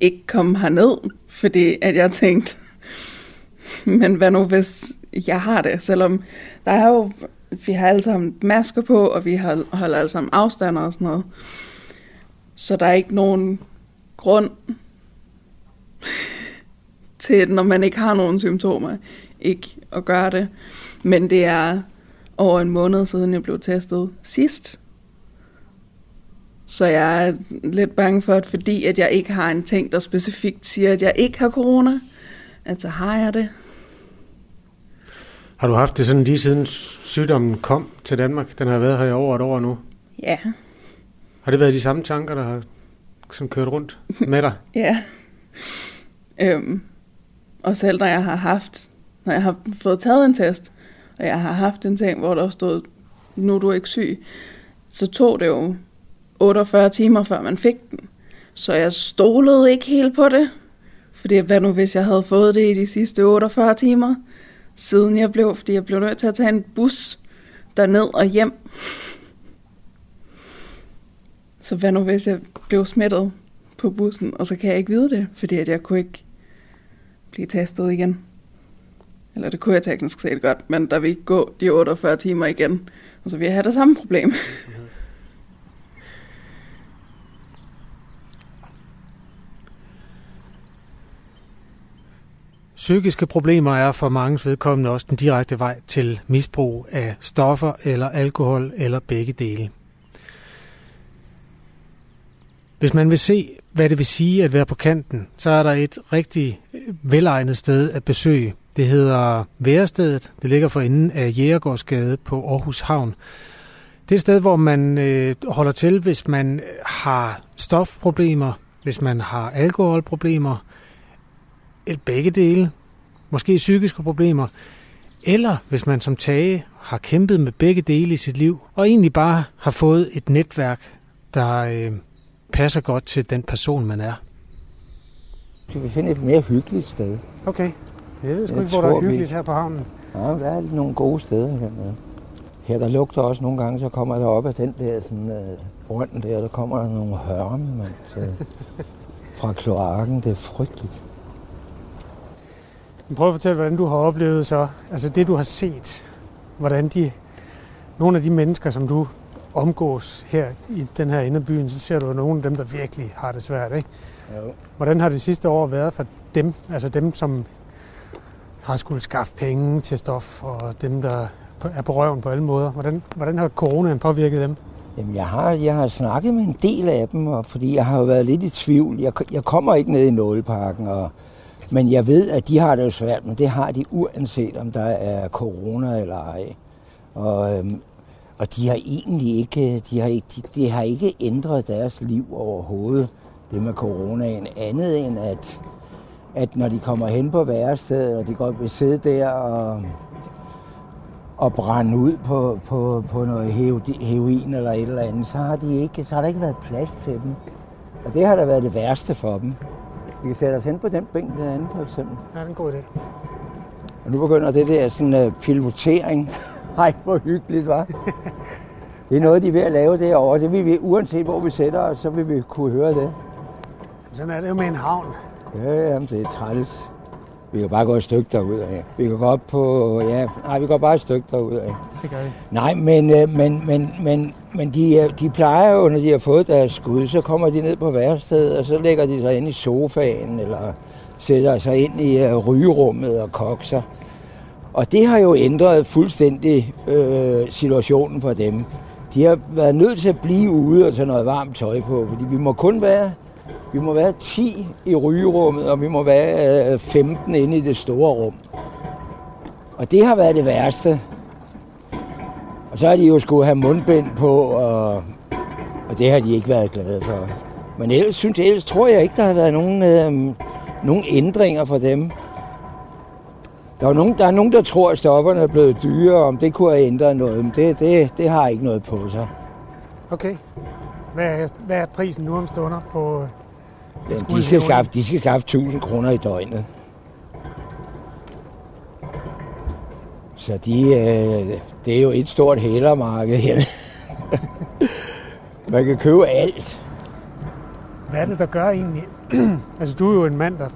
ikke komme herned, fordi at jeg tænkte, men hvad nu hvis jeg har det? Selvom der er jo, vi har alle sammen masker på, og vi har, holder alle sammen afstand og sådan noget. Så der er ikke nogen grund til, når man ikke har nogen symptomer, ikke at gøre det. Men det er over en måned siden, jeg blev testet sidst. Så jeg er lidt bange for, at fordi at jeg ikke har en ting, der specifikt siger, at jeg ikke har corona, at så har jeg det. Har du haft det sådan lige siden sygdommen kom til Danmark? Den har været her i over et år nu. Ja. Har det været de samme tanker, der har som kørt rundt med dig? <laughs> ja. Øhm, og selv når jeg har haft, når jeg har fået taget en test, og jeg har haft en ting, hvor der stod, nu er du ikke syg, så tog det jo 48 timer, før man fik den. Så jeg stolede ikke helt på det. Fordi hvad nu, hvis jeg havde fået det i de sidste 48 timer, siden jeg blev, fordi jeg blev nødt til at tage en bus derned og hjem. Så hvad nu, hvis jeg blev smittet på bussen, og så kan jeg ikke vide det, fordi at jeg kunne ikke blive testet igen. Eller det kunne jeg teknisk set godt, men der vil ikke gå de 48 timer igen, og så vil jeg have det samme problem. Psykiske problemer er for mange vedkommende også den direkte vej til misbrug af stoffer eller alkohol eller begge dele. Hvis man vil se, hvad det vil sige at være på kanten, så er der et rigtig velegnet sted at besøge. Det hedder Værestedet. Det ligger for enden af Jægergårdsgade på Aarhus Havn. Det er et sted, hvor man øh, holder til, hvis man har stofproblemer, hvis man har alkoholproblemer, begge dele, måske psykiske problemer, eller hvis man som Tage har kæmpet med begge dele i sit liv, og egentlig bare har fået et netværk, der øh, passer godt til den person, man er. Skal vi finde et mere hyggeligt sted? Okay. Jeg ved sgu ikke, hvor der er tror, vi- hyggeligt her på havnen. Ja, der er nogle gode steder hernede. Her der lugter også nogle gange, så kommer der op af den der sådan, øh, brønd der, der kommer der nogle hørme, man. Så, <laughs> fra kloakken. Det er frygteligt. Men Prøv at fortælle, hvordan du har oplevet så, altså det du har set, hvordan de, nogle af de mennesker, som du omgås her i den her ende af byen, så ser du nogle af dem, der virkelig har det svært, ikke? Jo. Hvordan har det sidste år været for dem, altså dem, som har skulle skaffe penge til stof, og dem, der er på røven på alle måder? Hvordan, hvordan har coronaen påvirket dem? Jamen, jeg har, jeg har snakket med en del af dem, og fordi jeg har jo været lidt i tvivl. Jeg, jeg kommer ikke ned i Nåleparken, og, men jeg ved, at de har det jo svært, men det har de uanset om der er corona eller ej. Og, øhm, og de har egentlig ikke, de har, ikke- de, de har ikke ændret deres liv overhovedet, det med coronaen, andet end at, at når de kommer hen på værestedet, og de godt vil sidde der og, og brænde ud på, på, på noget heroin eller et eller andet, så har, de ikke, så har der ikke været plads til dem. Og det har da været det værste for dem. Vi kan sætte os hen på den bænk derinde, for eksempel. Ja, det er en god idé. Og nu begynder det der sådan uh, pilotering. <laughs> Ej, hvor hyggeligt, var. <laughs> Det er noget, de er ved at lave derovre. Det vil vi, uanset hvor vi sætter os, så vil vi kunne høre det. Sådan er det jo med en havn. Ja, jamen, det er træls. Vi kan bare gå et stykke derud af. Vi kan gå op på, ja, nej, vi går bare et stykke derud af. Det gør vi. Nej, men, øh, men, men, men, men de, øh, de plejer jo, når de har fået deres skud, så kommer de ned på værestedet, og så lægger de sig ind i sofaen, eller sætter sig ind i øh, rygerummet og kokser. Og det har jo ændret fuldstændig øh, situationen for dem. De har været nødt til at blive ude og tage noget varmt tøj på, fordi vi må kun være, vi må være 10 i rygerummet, og vi må være øh, 15 inde i det store rum. Og det har været det værste. Og så har de jo skulle have mundbind på, og, og det har de ikke været glade for. Men ellers, synes, ellers tror jeg ikke, der har været nogen, øh, nogen ændringer for dem. Der er, nogen, der er nogen, der tror, at stofferne er blevet dyre, om det kunne have ændret noget. Men det, det, det har ikke noget på sig. Okay. Hvad er, hvad er prisen nu om stunder på... Øh, øh, Jamen, de, skal skaffe, de skal skaffe 1000 kroner i døgnet. Så de, øh, det er jo et stort hælermarked her. Man kan købe alt. Hvad er det, der gør egentlig? <clears throat> altså, du er jo en mand, der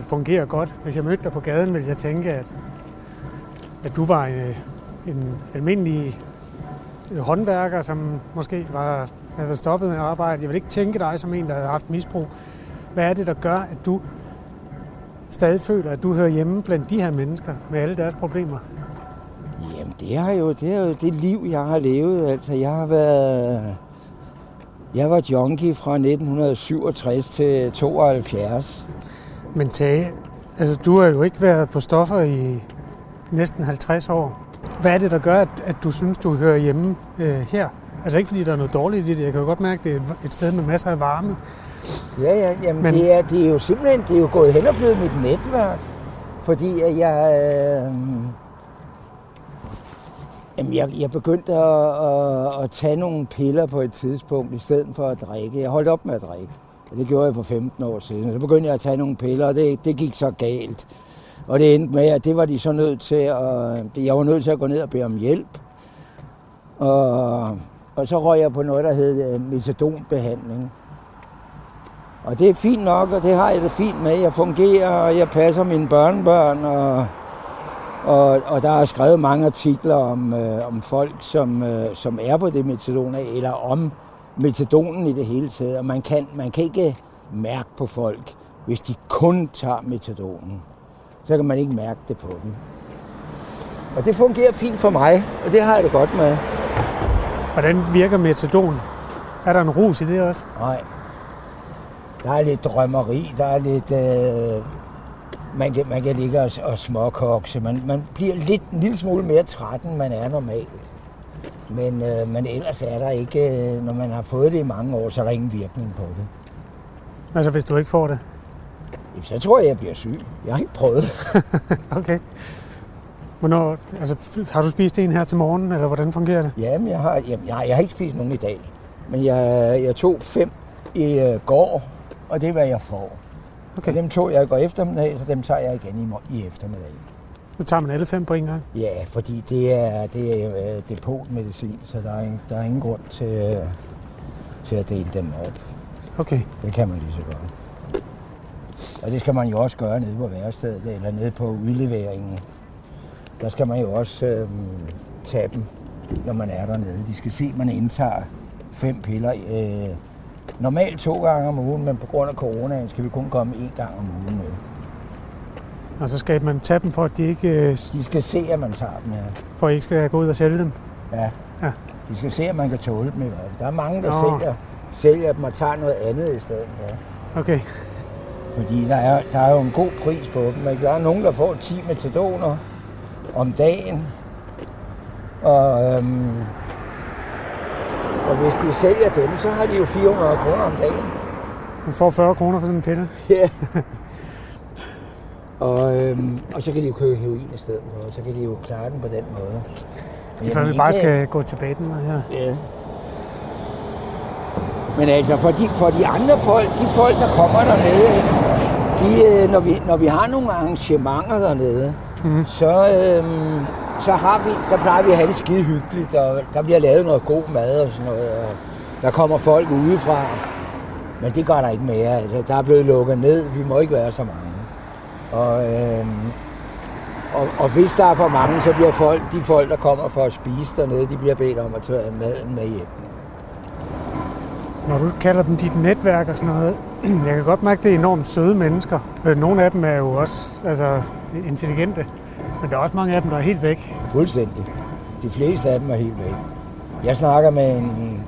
fungerer godt. Hvis jeg mødte dig på gaden, ville jeg tænke, at, at du var en, en almindelig øh, håndværker, som måske var, havde været stoppet med at arbejde. Jeg vil ikke tænke dig som en, der havde haft misbrug. Hvad er det, der gør, at du stadig føler, at du hører hjemme blandt de her mennesker med alle deres problemer? Jamen, det har jo det, er jo det liv, jeg har levet. Altså, jeg har været... Jeg var junkie fra 1967 til 72. Men Tage, altså du har jo ikke været på stoffer i næsten 50 år. Hvad er det, der gør, at, at du synes, du hører hjemme øh, her? Altså ikke fordi der er noget dårligt i det. Jeg kan jo godt mærke, at det er et- sted med masser af varme. Ja, ja, jamen Men- Men... det, er, det er jo simpelthen det er jo gået hen og blevet mit netværk. Fordi at jeg, øh, jamen jeg, jeg begyndte at, at, at tage nogle piller på et tidspunkt, i stedet for at drikke. Jeg holdt op med at drikke. Og det gjorde jeg for 15 år siden. Så begyndte jeg at tage nogle piller, og det, det gik så galt. Og det endte med, at det var de så nødt til at... Jeg var nødt til at gå ned og bede om hjælp. Og, og så røg jeg på noget, der hed øh, metadonbehandling. Og det er fint nok, og det har jeg det fint med. Jeg fungerer, og jeg passer mine børnebørn, og, og, og der er skrevet mange artikler om, øh, om folk, som, øh, som er på det metadon, eller om metadonen i det hele taget. Og man kan, man kan ikke mærke på folk, hvis de kun tager metadonen. Så kan man ikke mærke det på dem. Og det fungerer fint for mig, og det har jeg det godt med. Hvordan virker metadon? Er der en rus i det også? Nej. Der er lidt drømmeri, der er lidt... Øh, man, kan, man kan ligge og, og småkokse. Man, man bliver lidt, en lille smule mere træt, end man er normalt. Men, øh, men ellers er der ikke... Øh, når man har fået det i mange år, så er der ingen virkning på det. Altså hvis du ikke får det? Jamen, Så tror jeg, jeg bliver syg. Jeg har ikke prøvet. <laughs> Okay. Hvornår, altså, har du spist en her til morgen, eller hvordan fungerer det? Jamen, jeg har, jamen, jeg, jeg har ikke spist nogen i dag. Men jeg, jeg tog fem i øh, går, og det er, hvad jeg får. Okay. Og dem tog jeg i går eftermiddag, så dem tager jeg igen i, i eftermiddag. Så tager man alle fem på en gang. Ja, fordi det er, det er øh, depotmedicin, så der er, ingen, der er ingen grund til, øh, til at dele dem op. Okay. Det kan man lige så godt. Og det skal man jo også gøre nede på værestedet, eller nede på udleveringen. Der skal man jo også øh, tage dem, når man er dernede. De skal se, at man indtager fem piller. Øh, normalt to gange om ugen, men på grund af coronaen skal vi kun komme én gang om ugen nu. Og så skal man tage dem, for at de ikke, øh, De skal se, at man tager dem her. for at I ikke skal gå ud og sælge dem. Ja. Ja. De skal se, at man kan tåle dem i hvert fald. Der er mange, der Nå. sælger, sælger dem og tager noget andet i stedet. Ja. Okay. Fordi der er, der er jo en god pris på dem. Ikke? Der er nogen, der får 10 metadoner om dagen. Og, øhm, og hvis de sælger dem, så har de jo 400 kroner om dagen. Man får 40 kroner for sådan en pille. <laughs> Ja. og, øhm, og så kan de jo købe heroin i stedet for, og så kan de jo klare den på den måde. Men Før vi bare skal gå tilbage den her. Ja. Men altså, for de, for de andre folk, de folk, der kommer dernede, de, øh, når, vi, når vi har nogle arrangementer dernede, mm. så, øhm, så har vi, der plejer vi at have det skide hyggeligt, og der bliver lavet noget god mad og sådan noget, og der kommer folk udefra. Men det gør der ikke mere. Altså, der er blevet lukket ned. Vi må ikke være så mange. Og, øhm, og, og hvis der er for mange, så bliver folk, de folk, der kommer for at spise dernede, de bliver bedt om at tage maden med hjem. Når du kalder dem dit netværk og sådan noget, <clears throat> jeg kan godt mærke, at det er enormt søde mennesker. Øh, nogle af dem er jo også altså, intelligente, men der er også mange af dem, der er helt væk. Fuldstændig. De fleste af dem er helt væk. Jeg snakker med en...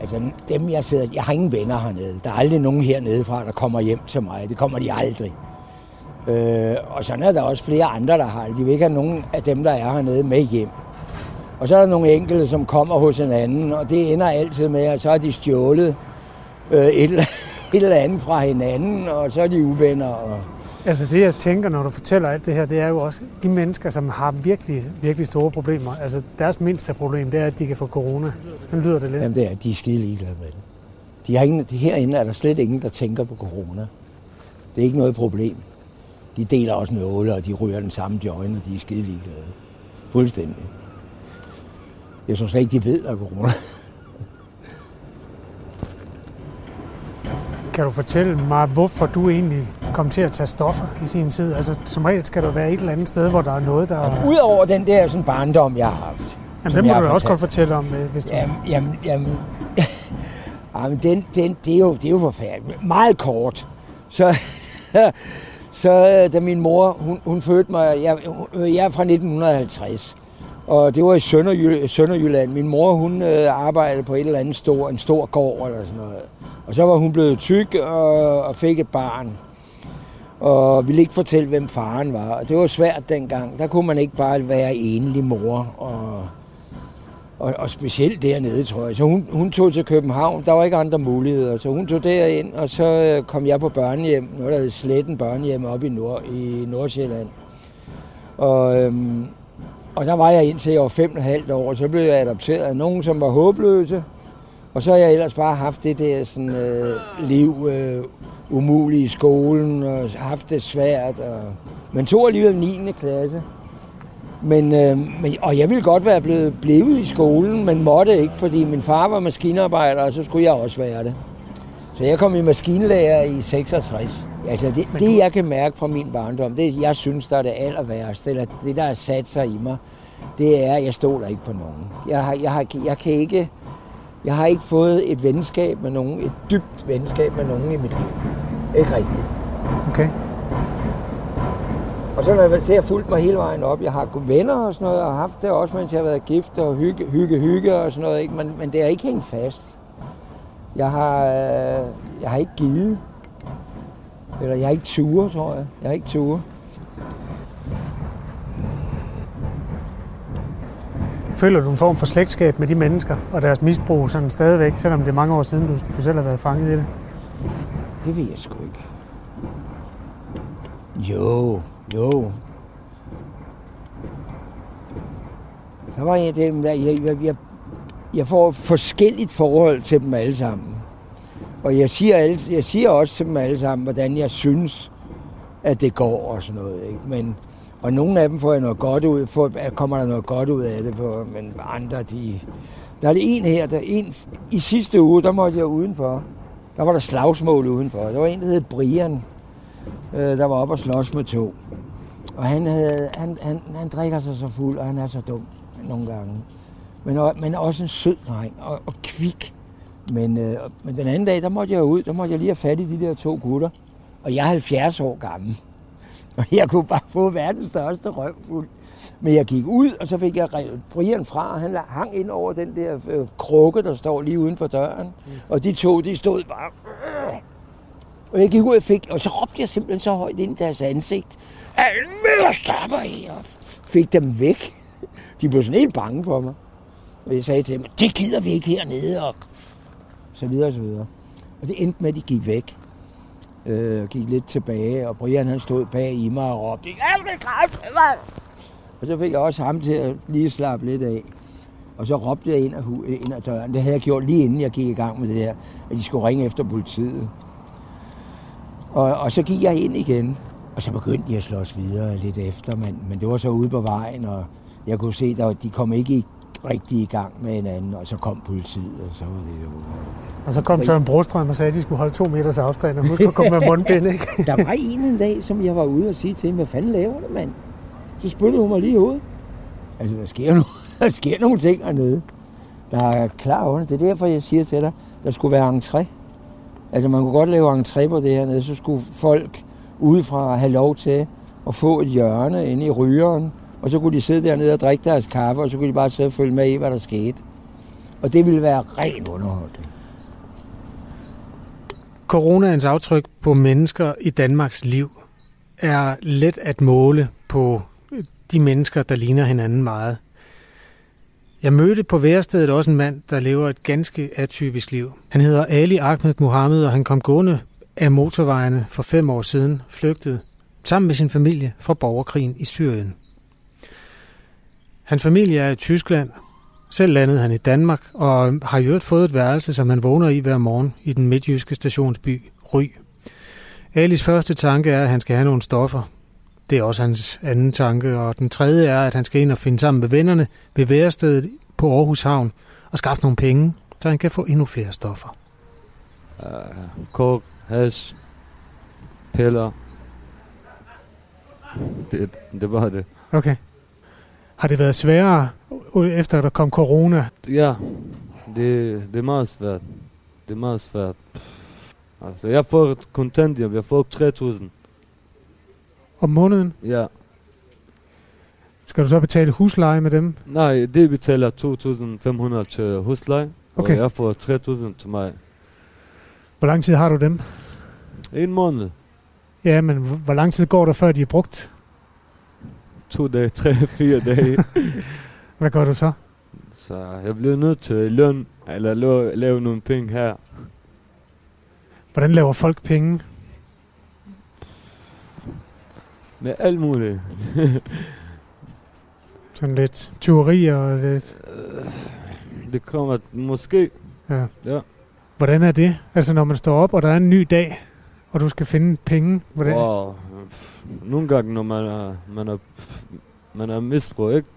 Altså dem, jeg sidder... Jeg har ingen venner hernede. Der er aldrig nogen hernede fra, der kommer hjem til mig. Det kommer de aldrig. Øh, og sådan er der også flere andre, der har det. De vil ikke have nogen af dem, der er hernede, med hjem. Og så er der nogle enkelte, som kommer hos en anden, og det ender altid med, at så har de stjålet øh, et, eller- et eller andet fra hinanden, og så er de uvenner. Og, Altså det, jeg tænker, når du fortæller alt det her, det er jo også de mennesker, som har virkelig, virkelig store problemer. Altså deres mindste problem, det er, at de kan få corona. Sådan lyder det lidt. Jamen det er, de er skide ligeglade med det. De har ingen, herinde er der slet ingen, der tænker på corona. Det er ikke noget problem. De deler også nåle, og de ryger den samme joint, og de er skide ligeglade. Fuldstændig. Jeg tror slet ikke, de ved, at corona. Kan du fortælle mig, hvorfor du egentlig kom til at tage stoffer i sin tid? Altså som regel skal du være et eller andet sted, hvor der er noget, der... Udover den der sådan barndom, jeg har haft. Jamen, det må du da også godt fortalt. fortælle om, øh, hvis du... Jamen, jamen, jamen, <laughs> jamen den, den, det, er jo, det er jo forfærdeligt. Meget kort. Så, <laughs> så øh, da min mor, hun, hun fødte mig, jeg, jeg er fra 1950, og det var i Sønderjylland. Sønderjylland. Min mor, hun øh, arbejdede på et eller andet stor, en stor gård eller sådan noget. Og så var hun blevet tyk og, og fik et barn. Og ville ikke fortælle, hvem faren var. Og det var svært dengang. Der kunne man ikke bare være enlig mor og og, og specielt dernede, tror jeg. Så hun, hun tog til København. Der var ikke andre muligheder. Så hun tog derind, og så øh, kom jeg på børnehjem. Noget, der hed Sletten børnehjem oppe i, Nord, i Nordsjælland. Og, øhm, og der var jeg indtil jeg var fem og et halvt år. Så blev jeg adopteret af nogen, som var håbløse. Og så har jeg ellers bare haft det der sådan, øh, liv øh, umuligt i skolen, og haft det svært. Og, men tog alligevel 9. klasse. Men, øh, men, og jeg ville godt være blevet blevet i skolen, men måtte ikke, fordi min far var maskinarbejder, og så skulle jeg også være det. Så jeg kom i maskinlærer i 66. Altså det, det, jeg kan mærke fra min barndom, det jeg synes, der er det aller værste, eller det, der er sat sig i mig, det er, at jeg stoler ikke på nogen. Jeg, har, jeg, har, jeg kan ikke... Jeg har ikke fået et venskab med nogen, et dybt venskab med nogen i mit liv. Ikke rigtigt. Okay. Og så har jeg, så har jeg fulgt mig hele vejen op. Jeg har venner og sådan noget, og haft det også, mens jeg har været gift og hygge, hygge, hygge og sådan noget. Ikke? Men, men det er ikke hængt fast. Jeg har, øh, jeg har ikke givet. Eller jeg har ikke ture, tror jeg. Jeg har ikke ture. Føler du en form for slægtskab med de mennesker og deres misbrug sådan stadigvæk, selvom det er mange år siden, du, du selv har været fanget i det? Det ved jeg sgu ikke. Jo, jo. Der var en af dem, der, jeg, jeg, jeg, jeg får et forskelligt forhold til dem alle sammen. Og jeg siger, alle, jeg siger også til dem alle sammen, hvordan jeg synes, at det går og sådan noget. Ikke? Men, og nogle af dem får jeg noget godt ud, får, kommer der noget godt ud af det, på, men andre, de... Der er det en her, der en, i sidste uge, der måtte jeg udenfor. Der var der slagsmål udenfor. Der var en, der hed Brian, øh, der var oppe og slås med to. Og han, havde, han, han, han drikker sig så fuld, og han er så dum nogle gange. Men, men også en sød dreng, og, og kvik. Men, øh, men den anden dag, der måtte jeg ud, der måtte jeg lige have fat i de der to gutter. Og jeg er 70 år gammel. Og jeg kunne bare få verdens største røvfuld. Men jeg gik ud, og så fik jeg revet Brian fra, og han hang ind over den der øh, krukke, der står lige uden for døren. Mm. Og de to, de stod bare... Og jeg gik ud og fik, og så råbte jeg simpelthen så højt ind i deres ansigt. Almere stopper I! Og fik dem væk. De blev sådan helt bange for mig. Og jeg sagde til dem, det gider vi ikke hernede, og så videre og så videre. Og det endte med, at de gik væk. Øh, gik lidt tilbage, og Brian han stod bag i mig og råbte, jeg det kraft, mig! Og så fik jeg også ham til at lige slappe lidt af. Og så råbte jeg ind af, ind af døren. Det havde jeg gjort lige inden jeg gik i gang med det der, at de skulle ringe efter politiet. Og, og så gik jeg ind igen, og så begyndte de at slås videre lidt efter, men, men det var så ude på vejen, og jeg kunne se, at de kom ikke i, rigtig i gang med hinanden, og så kom politiet, og så var det jo... Og så kom Søren Brostrøm og sagde, at de skulle holde to meters afstand, og husk at komme med mundbind, ikke? <laughs> der var en en dag, som jeg var ude og sige til hvad fanden laver du, mand? Så spyttede hun mig lige ud. Altså, der sker, no- <laughs> der sker nogle ting hernede, der er klar under. Det er derfor, jeg siger til dig, der skulle være entré. Altså, man kunne godt lave entré på det hernede, så skulle folk udefra have lov til at få et hjørne inde i rygeren, og så kunne de sidde dernede og drikke deres kaffe, og så kunne de bare sidde og følge med i, hvad der skete. Og det ville være ren underholdning. Coronaens aftryk på mennesker i Danmarks liv er let at måle på de mennesker, der ligner hinanden meget. Jeg mødte på værestedet også en mand, der lever et ganske atypisk liv. Han hedder Ali Ahmed Mohammed, og han kom gående af motorvejene for fem år siden, flygtet sammen med sin familie fra borgerkrigen i Syrien. Hans familie er i Tyskland. Selv landede han i Danmark og har jo fået et værelse, som han vågner i hver morgen i den midtjyske stationsby Ry. Alis første tanke er, at han skal have nogle stoffer. Det er også hans anden tanke. Og den tredje er, at han skal ind og finde sammen med vennerne ved værestedet på Aarhus Havn og skaffe nogle penge, så han kan få endnu flere stoffer. Uh, kok, hash, piller. Det, det var det. Okay. Har det været sværere, efter der kom corona? Ja, det, det er meget svært. Det er meget svært. Altså, jeg får et kontanthjælp. Jeg får 3.000. Om måneden? Ja. Skal du så betale husleje med dem? Nej, det betaler 2.500 til husleje. Okay. Og jeg får 3.000 til mig. Hvor lang tid har du dem? En måned. Ja, men hvor lang tid går der, før de er brugt? To dage, tre, fire dage. <laughs> Hvad gør du så? Så jeg bliver nødt til at løn, eller lave, lave nogle penge her. Hvordan laver folk penge? Med alt muligt. <laughs> Sådan lidt tyveri og lidt... Det kommer måske. Ja. Ja. Hvordan er det? Altså når man står op, og der er en ny dag, og du skal finde penge. Hvordan? Wow. Nogle gange, når man er, man er, man er misbrug, ikke?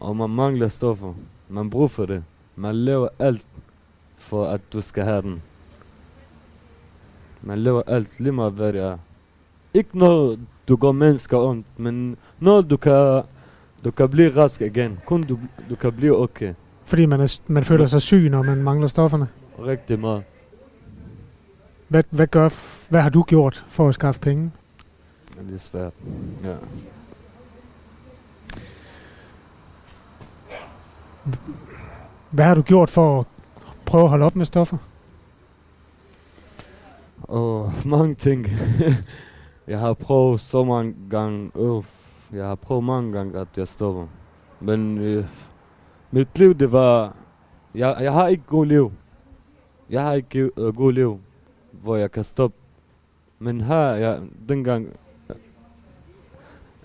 Og man mangler stoffer. Man bruger for det. Man laver alt for, at du skal have den. Man laver alt lige meget, hvad det er. Ikke noget, du går mennesker ondt, men noget, du kan, du kan blive rask igen. Kun du, du kan blive okay. Fordi man, er, man føler sig syg, når man mangler stofferne. Rigtig meget. Hvad, hvad, gør, hvad har du gjort for at skaffe penge? Det er svært. Ja. Hvad har du gjort for at prøve at holde op med stoffer? Og mange ting. <laughs> jeg har prøvet så mange gange. Øh, jeg har prøvet mange gange, at jeg stopper. Men øh, mit liv, det var... Jeg, jeg har ikke god liv. Jeg har ikke uh, god liv, hvor jeg kan stoppe. Men her, jeg, dengang...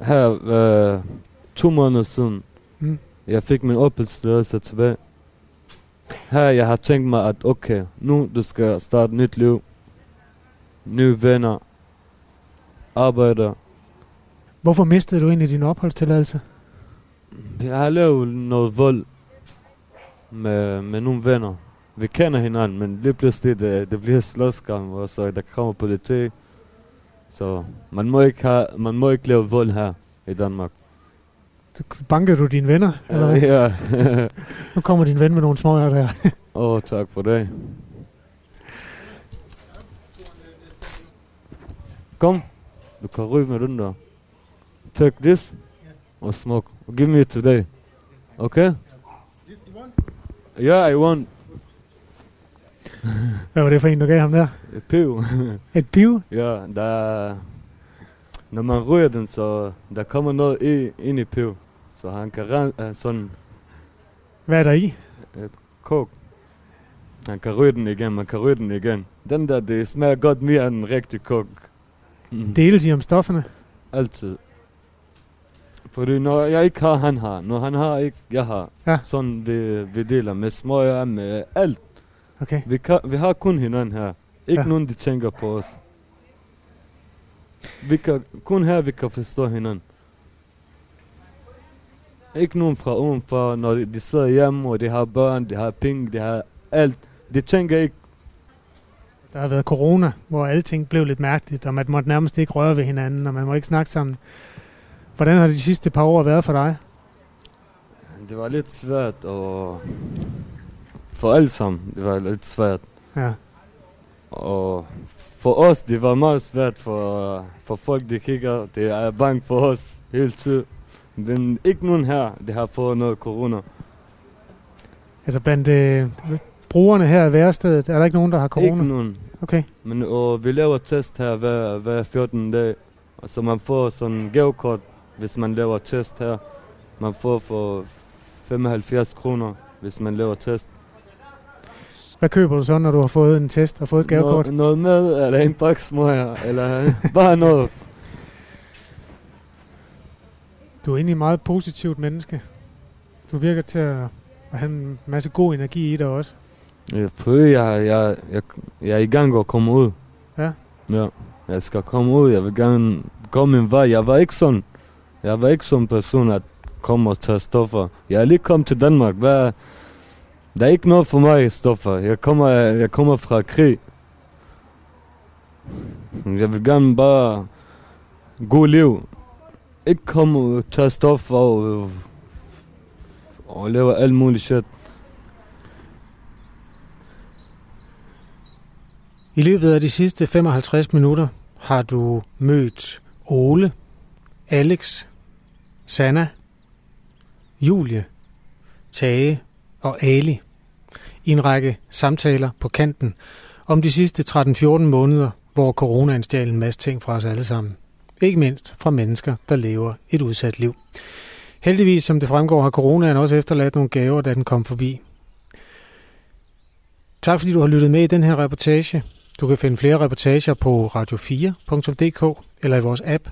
Her, øh, to måneder siden, Mm. jeg fik min opholdstilladelse tilbage. Her, jeg har tænkt mig, at okay, nu du skal starte nyt liv nye venner, arbejder. Hvorfor mistede du egentlig din opholdstilladelse? Jeg har lavet noget vold med, med nogle venner. Vi kender hinanden, men lige pludselig det, det bliver slåskamp, og så der kommer politi. Så man må ikke, have, man må ikke lave vold her i Danmark. Så bankede du dine venner? Eller hvad? ja. <laughs> Nu kommer din ven med nogle smøger der. <laughs> Åh, oh, tak for det. Kom, du kan ryge med den der. Take this og smoke. Give me it today. Okay? Yeah, I want Hvad var det for en, du gav ham der? a pill. <laughs> Et piv? ja, der... Når man ryger den, så der kommer noget i, ind i piv. Så han kan ren, uh, sådan Hvad er der i? kok. Han kan ryge den igen, man kan ryge den igen. Den der, det smager godt mere end en rigtig kok. Mm. Deles I om stofferne? Altid. Fordi når jeg ikke har, han har. Når han har, ikke jeg har. Ja. Sådan vi, vi deler med smøger, med alt. Okay. Vi, kan, vi har kun hinanden her. Ikke Ja. nogen, de tænker på os. Vi kan, kun her, vi kan forstå hinanden. Ikke nogen fra udenfor, når de, de sidder hjemme, og de har børn, de har penge, de har alt. De tænker ikke, Der har været corona, hvor alting blev lidt mærkeligt, og man måtte nærmest ikke røre ved hinanden, og man må ikke snakke sammen. Hvordan har de sidste par år været for dig? det var lidt svært, og for alle sammen, det var lidt svært. Ja. Og for os, det var meget svært for, for folk, der kigger. Det er bange for os hele tiden. Men ikke nogen her, der har fået noget corona. Altså blandt øh, brugerne her i værestedet, er der ikke nogen, der har corona? Ikke nogen. Okay. Men og vi laver test her hver, hver 14 dag. Og så man får sådan en gavekort, hvis man laver test her. Man får for 75 kroner, hvis man laver test. Hvad køber du så, når du har fået en test og fået et gavekort? Noget, noget mad, eller en boks smøger, eller bare noget. Du er egentlig et meget positivt menneske. Du virker til at, at have en masse god energi i dig også. Jeg prøver, jeg, jeg, jeg, jeg er i gang med at komme ud. Ja. Ja, jeg skal komme ud. Jeg vil gerne komme en vej. Jeg var ikke sådan. Jeg var ikke sådan en person, at komme og tage stoffer. Jeg er lige kommet til Danmark. Hvad, der er ikke noget for mig stoffer. Jeg kommer, jeg kommer fra krig. Jeg vil gerne bare god liv. Ikke komme og tage stoffer og, og øh, lave alt muligt shit. I løbet af de sidste 55 minutter har du mødt Ole, Alex, Sanna, Julie, Tage og Ali i en række samtaler på kanten om de sidste 13-14 måneder, hvor coronaen stjal en masse ting fra os alle sammen. Ikke mindst fra mennesker, der lever et udsat liv. Heldigvis, som det fremgår, har coronaen også efterladt nogle gaver, da den kom forbi. Tak fordi du har lyttet med i den her reportage. Du kan finde flere reportager på radio4.dk eller i vores app.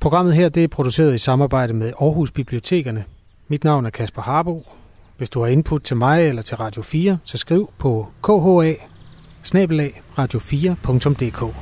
Programmet her det er produceret i samarbejde med Aarhus Bibliotekerne. Mit navn er Kasper Harbo. Hvis du har input til mig eller til Radio 4, så skriv på kha radio4.dk.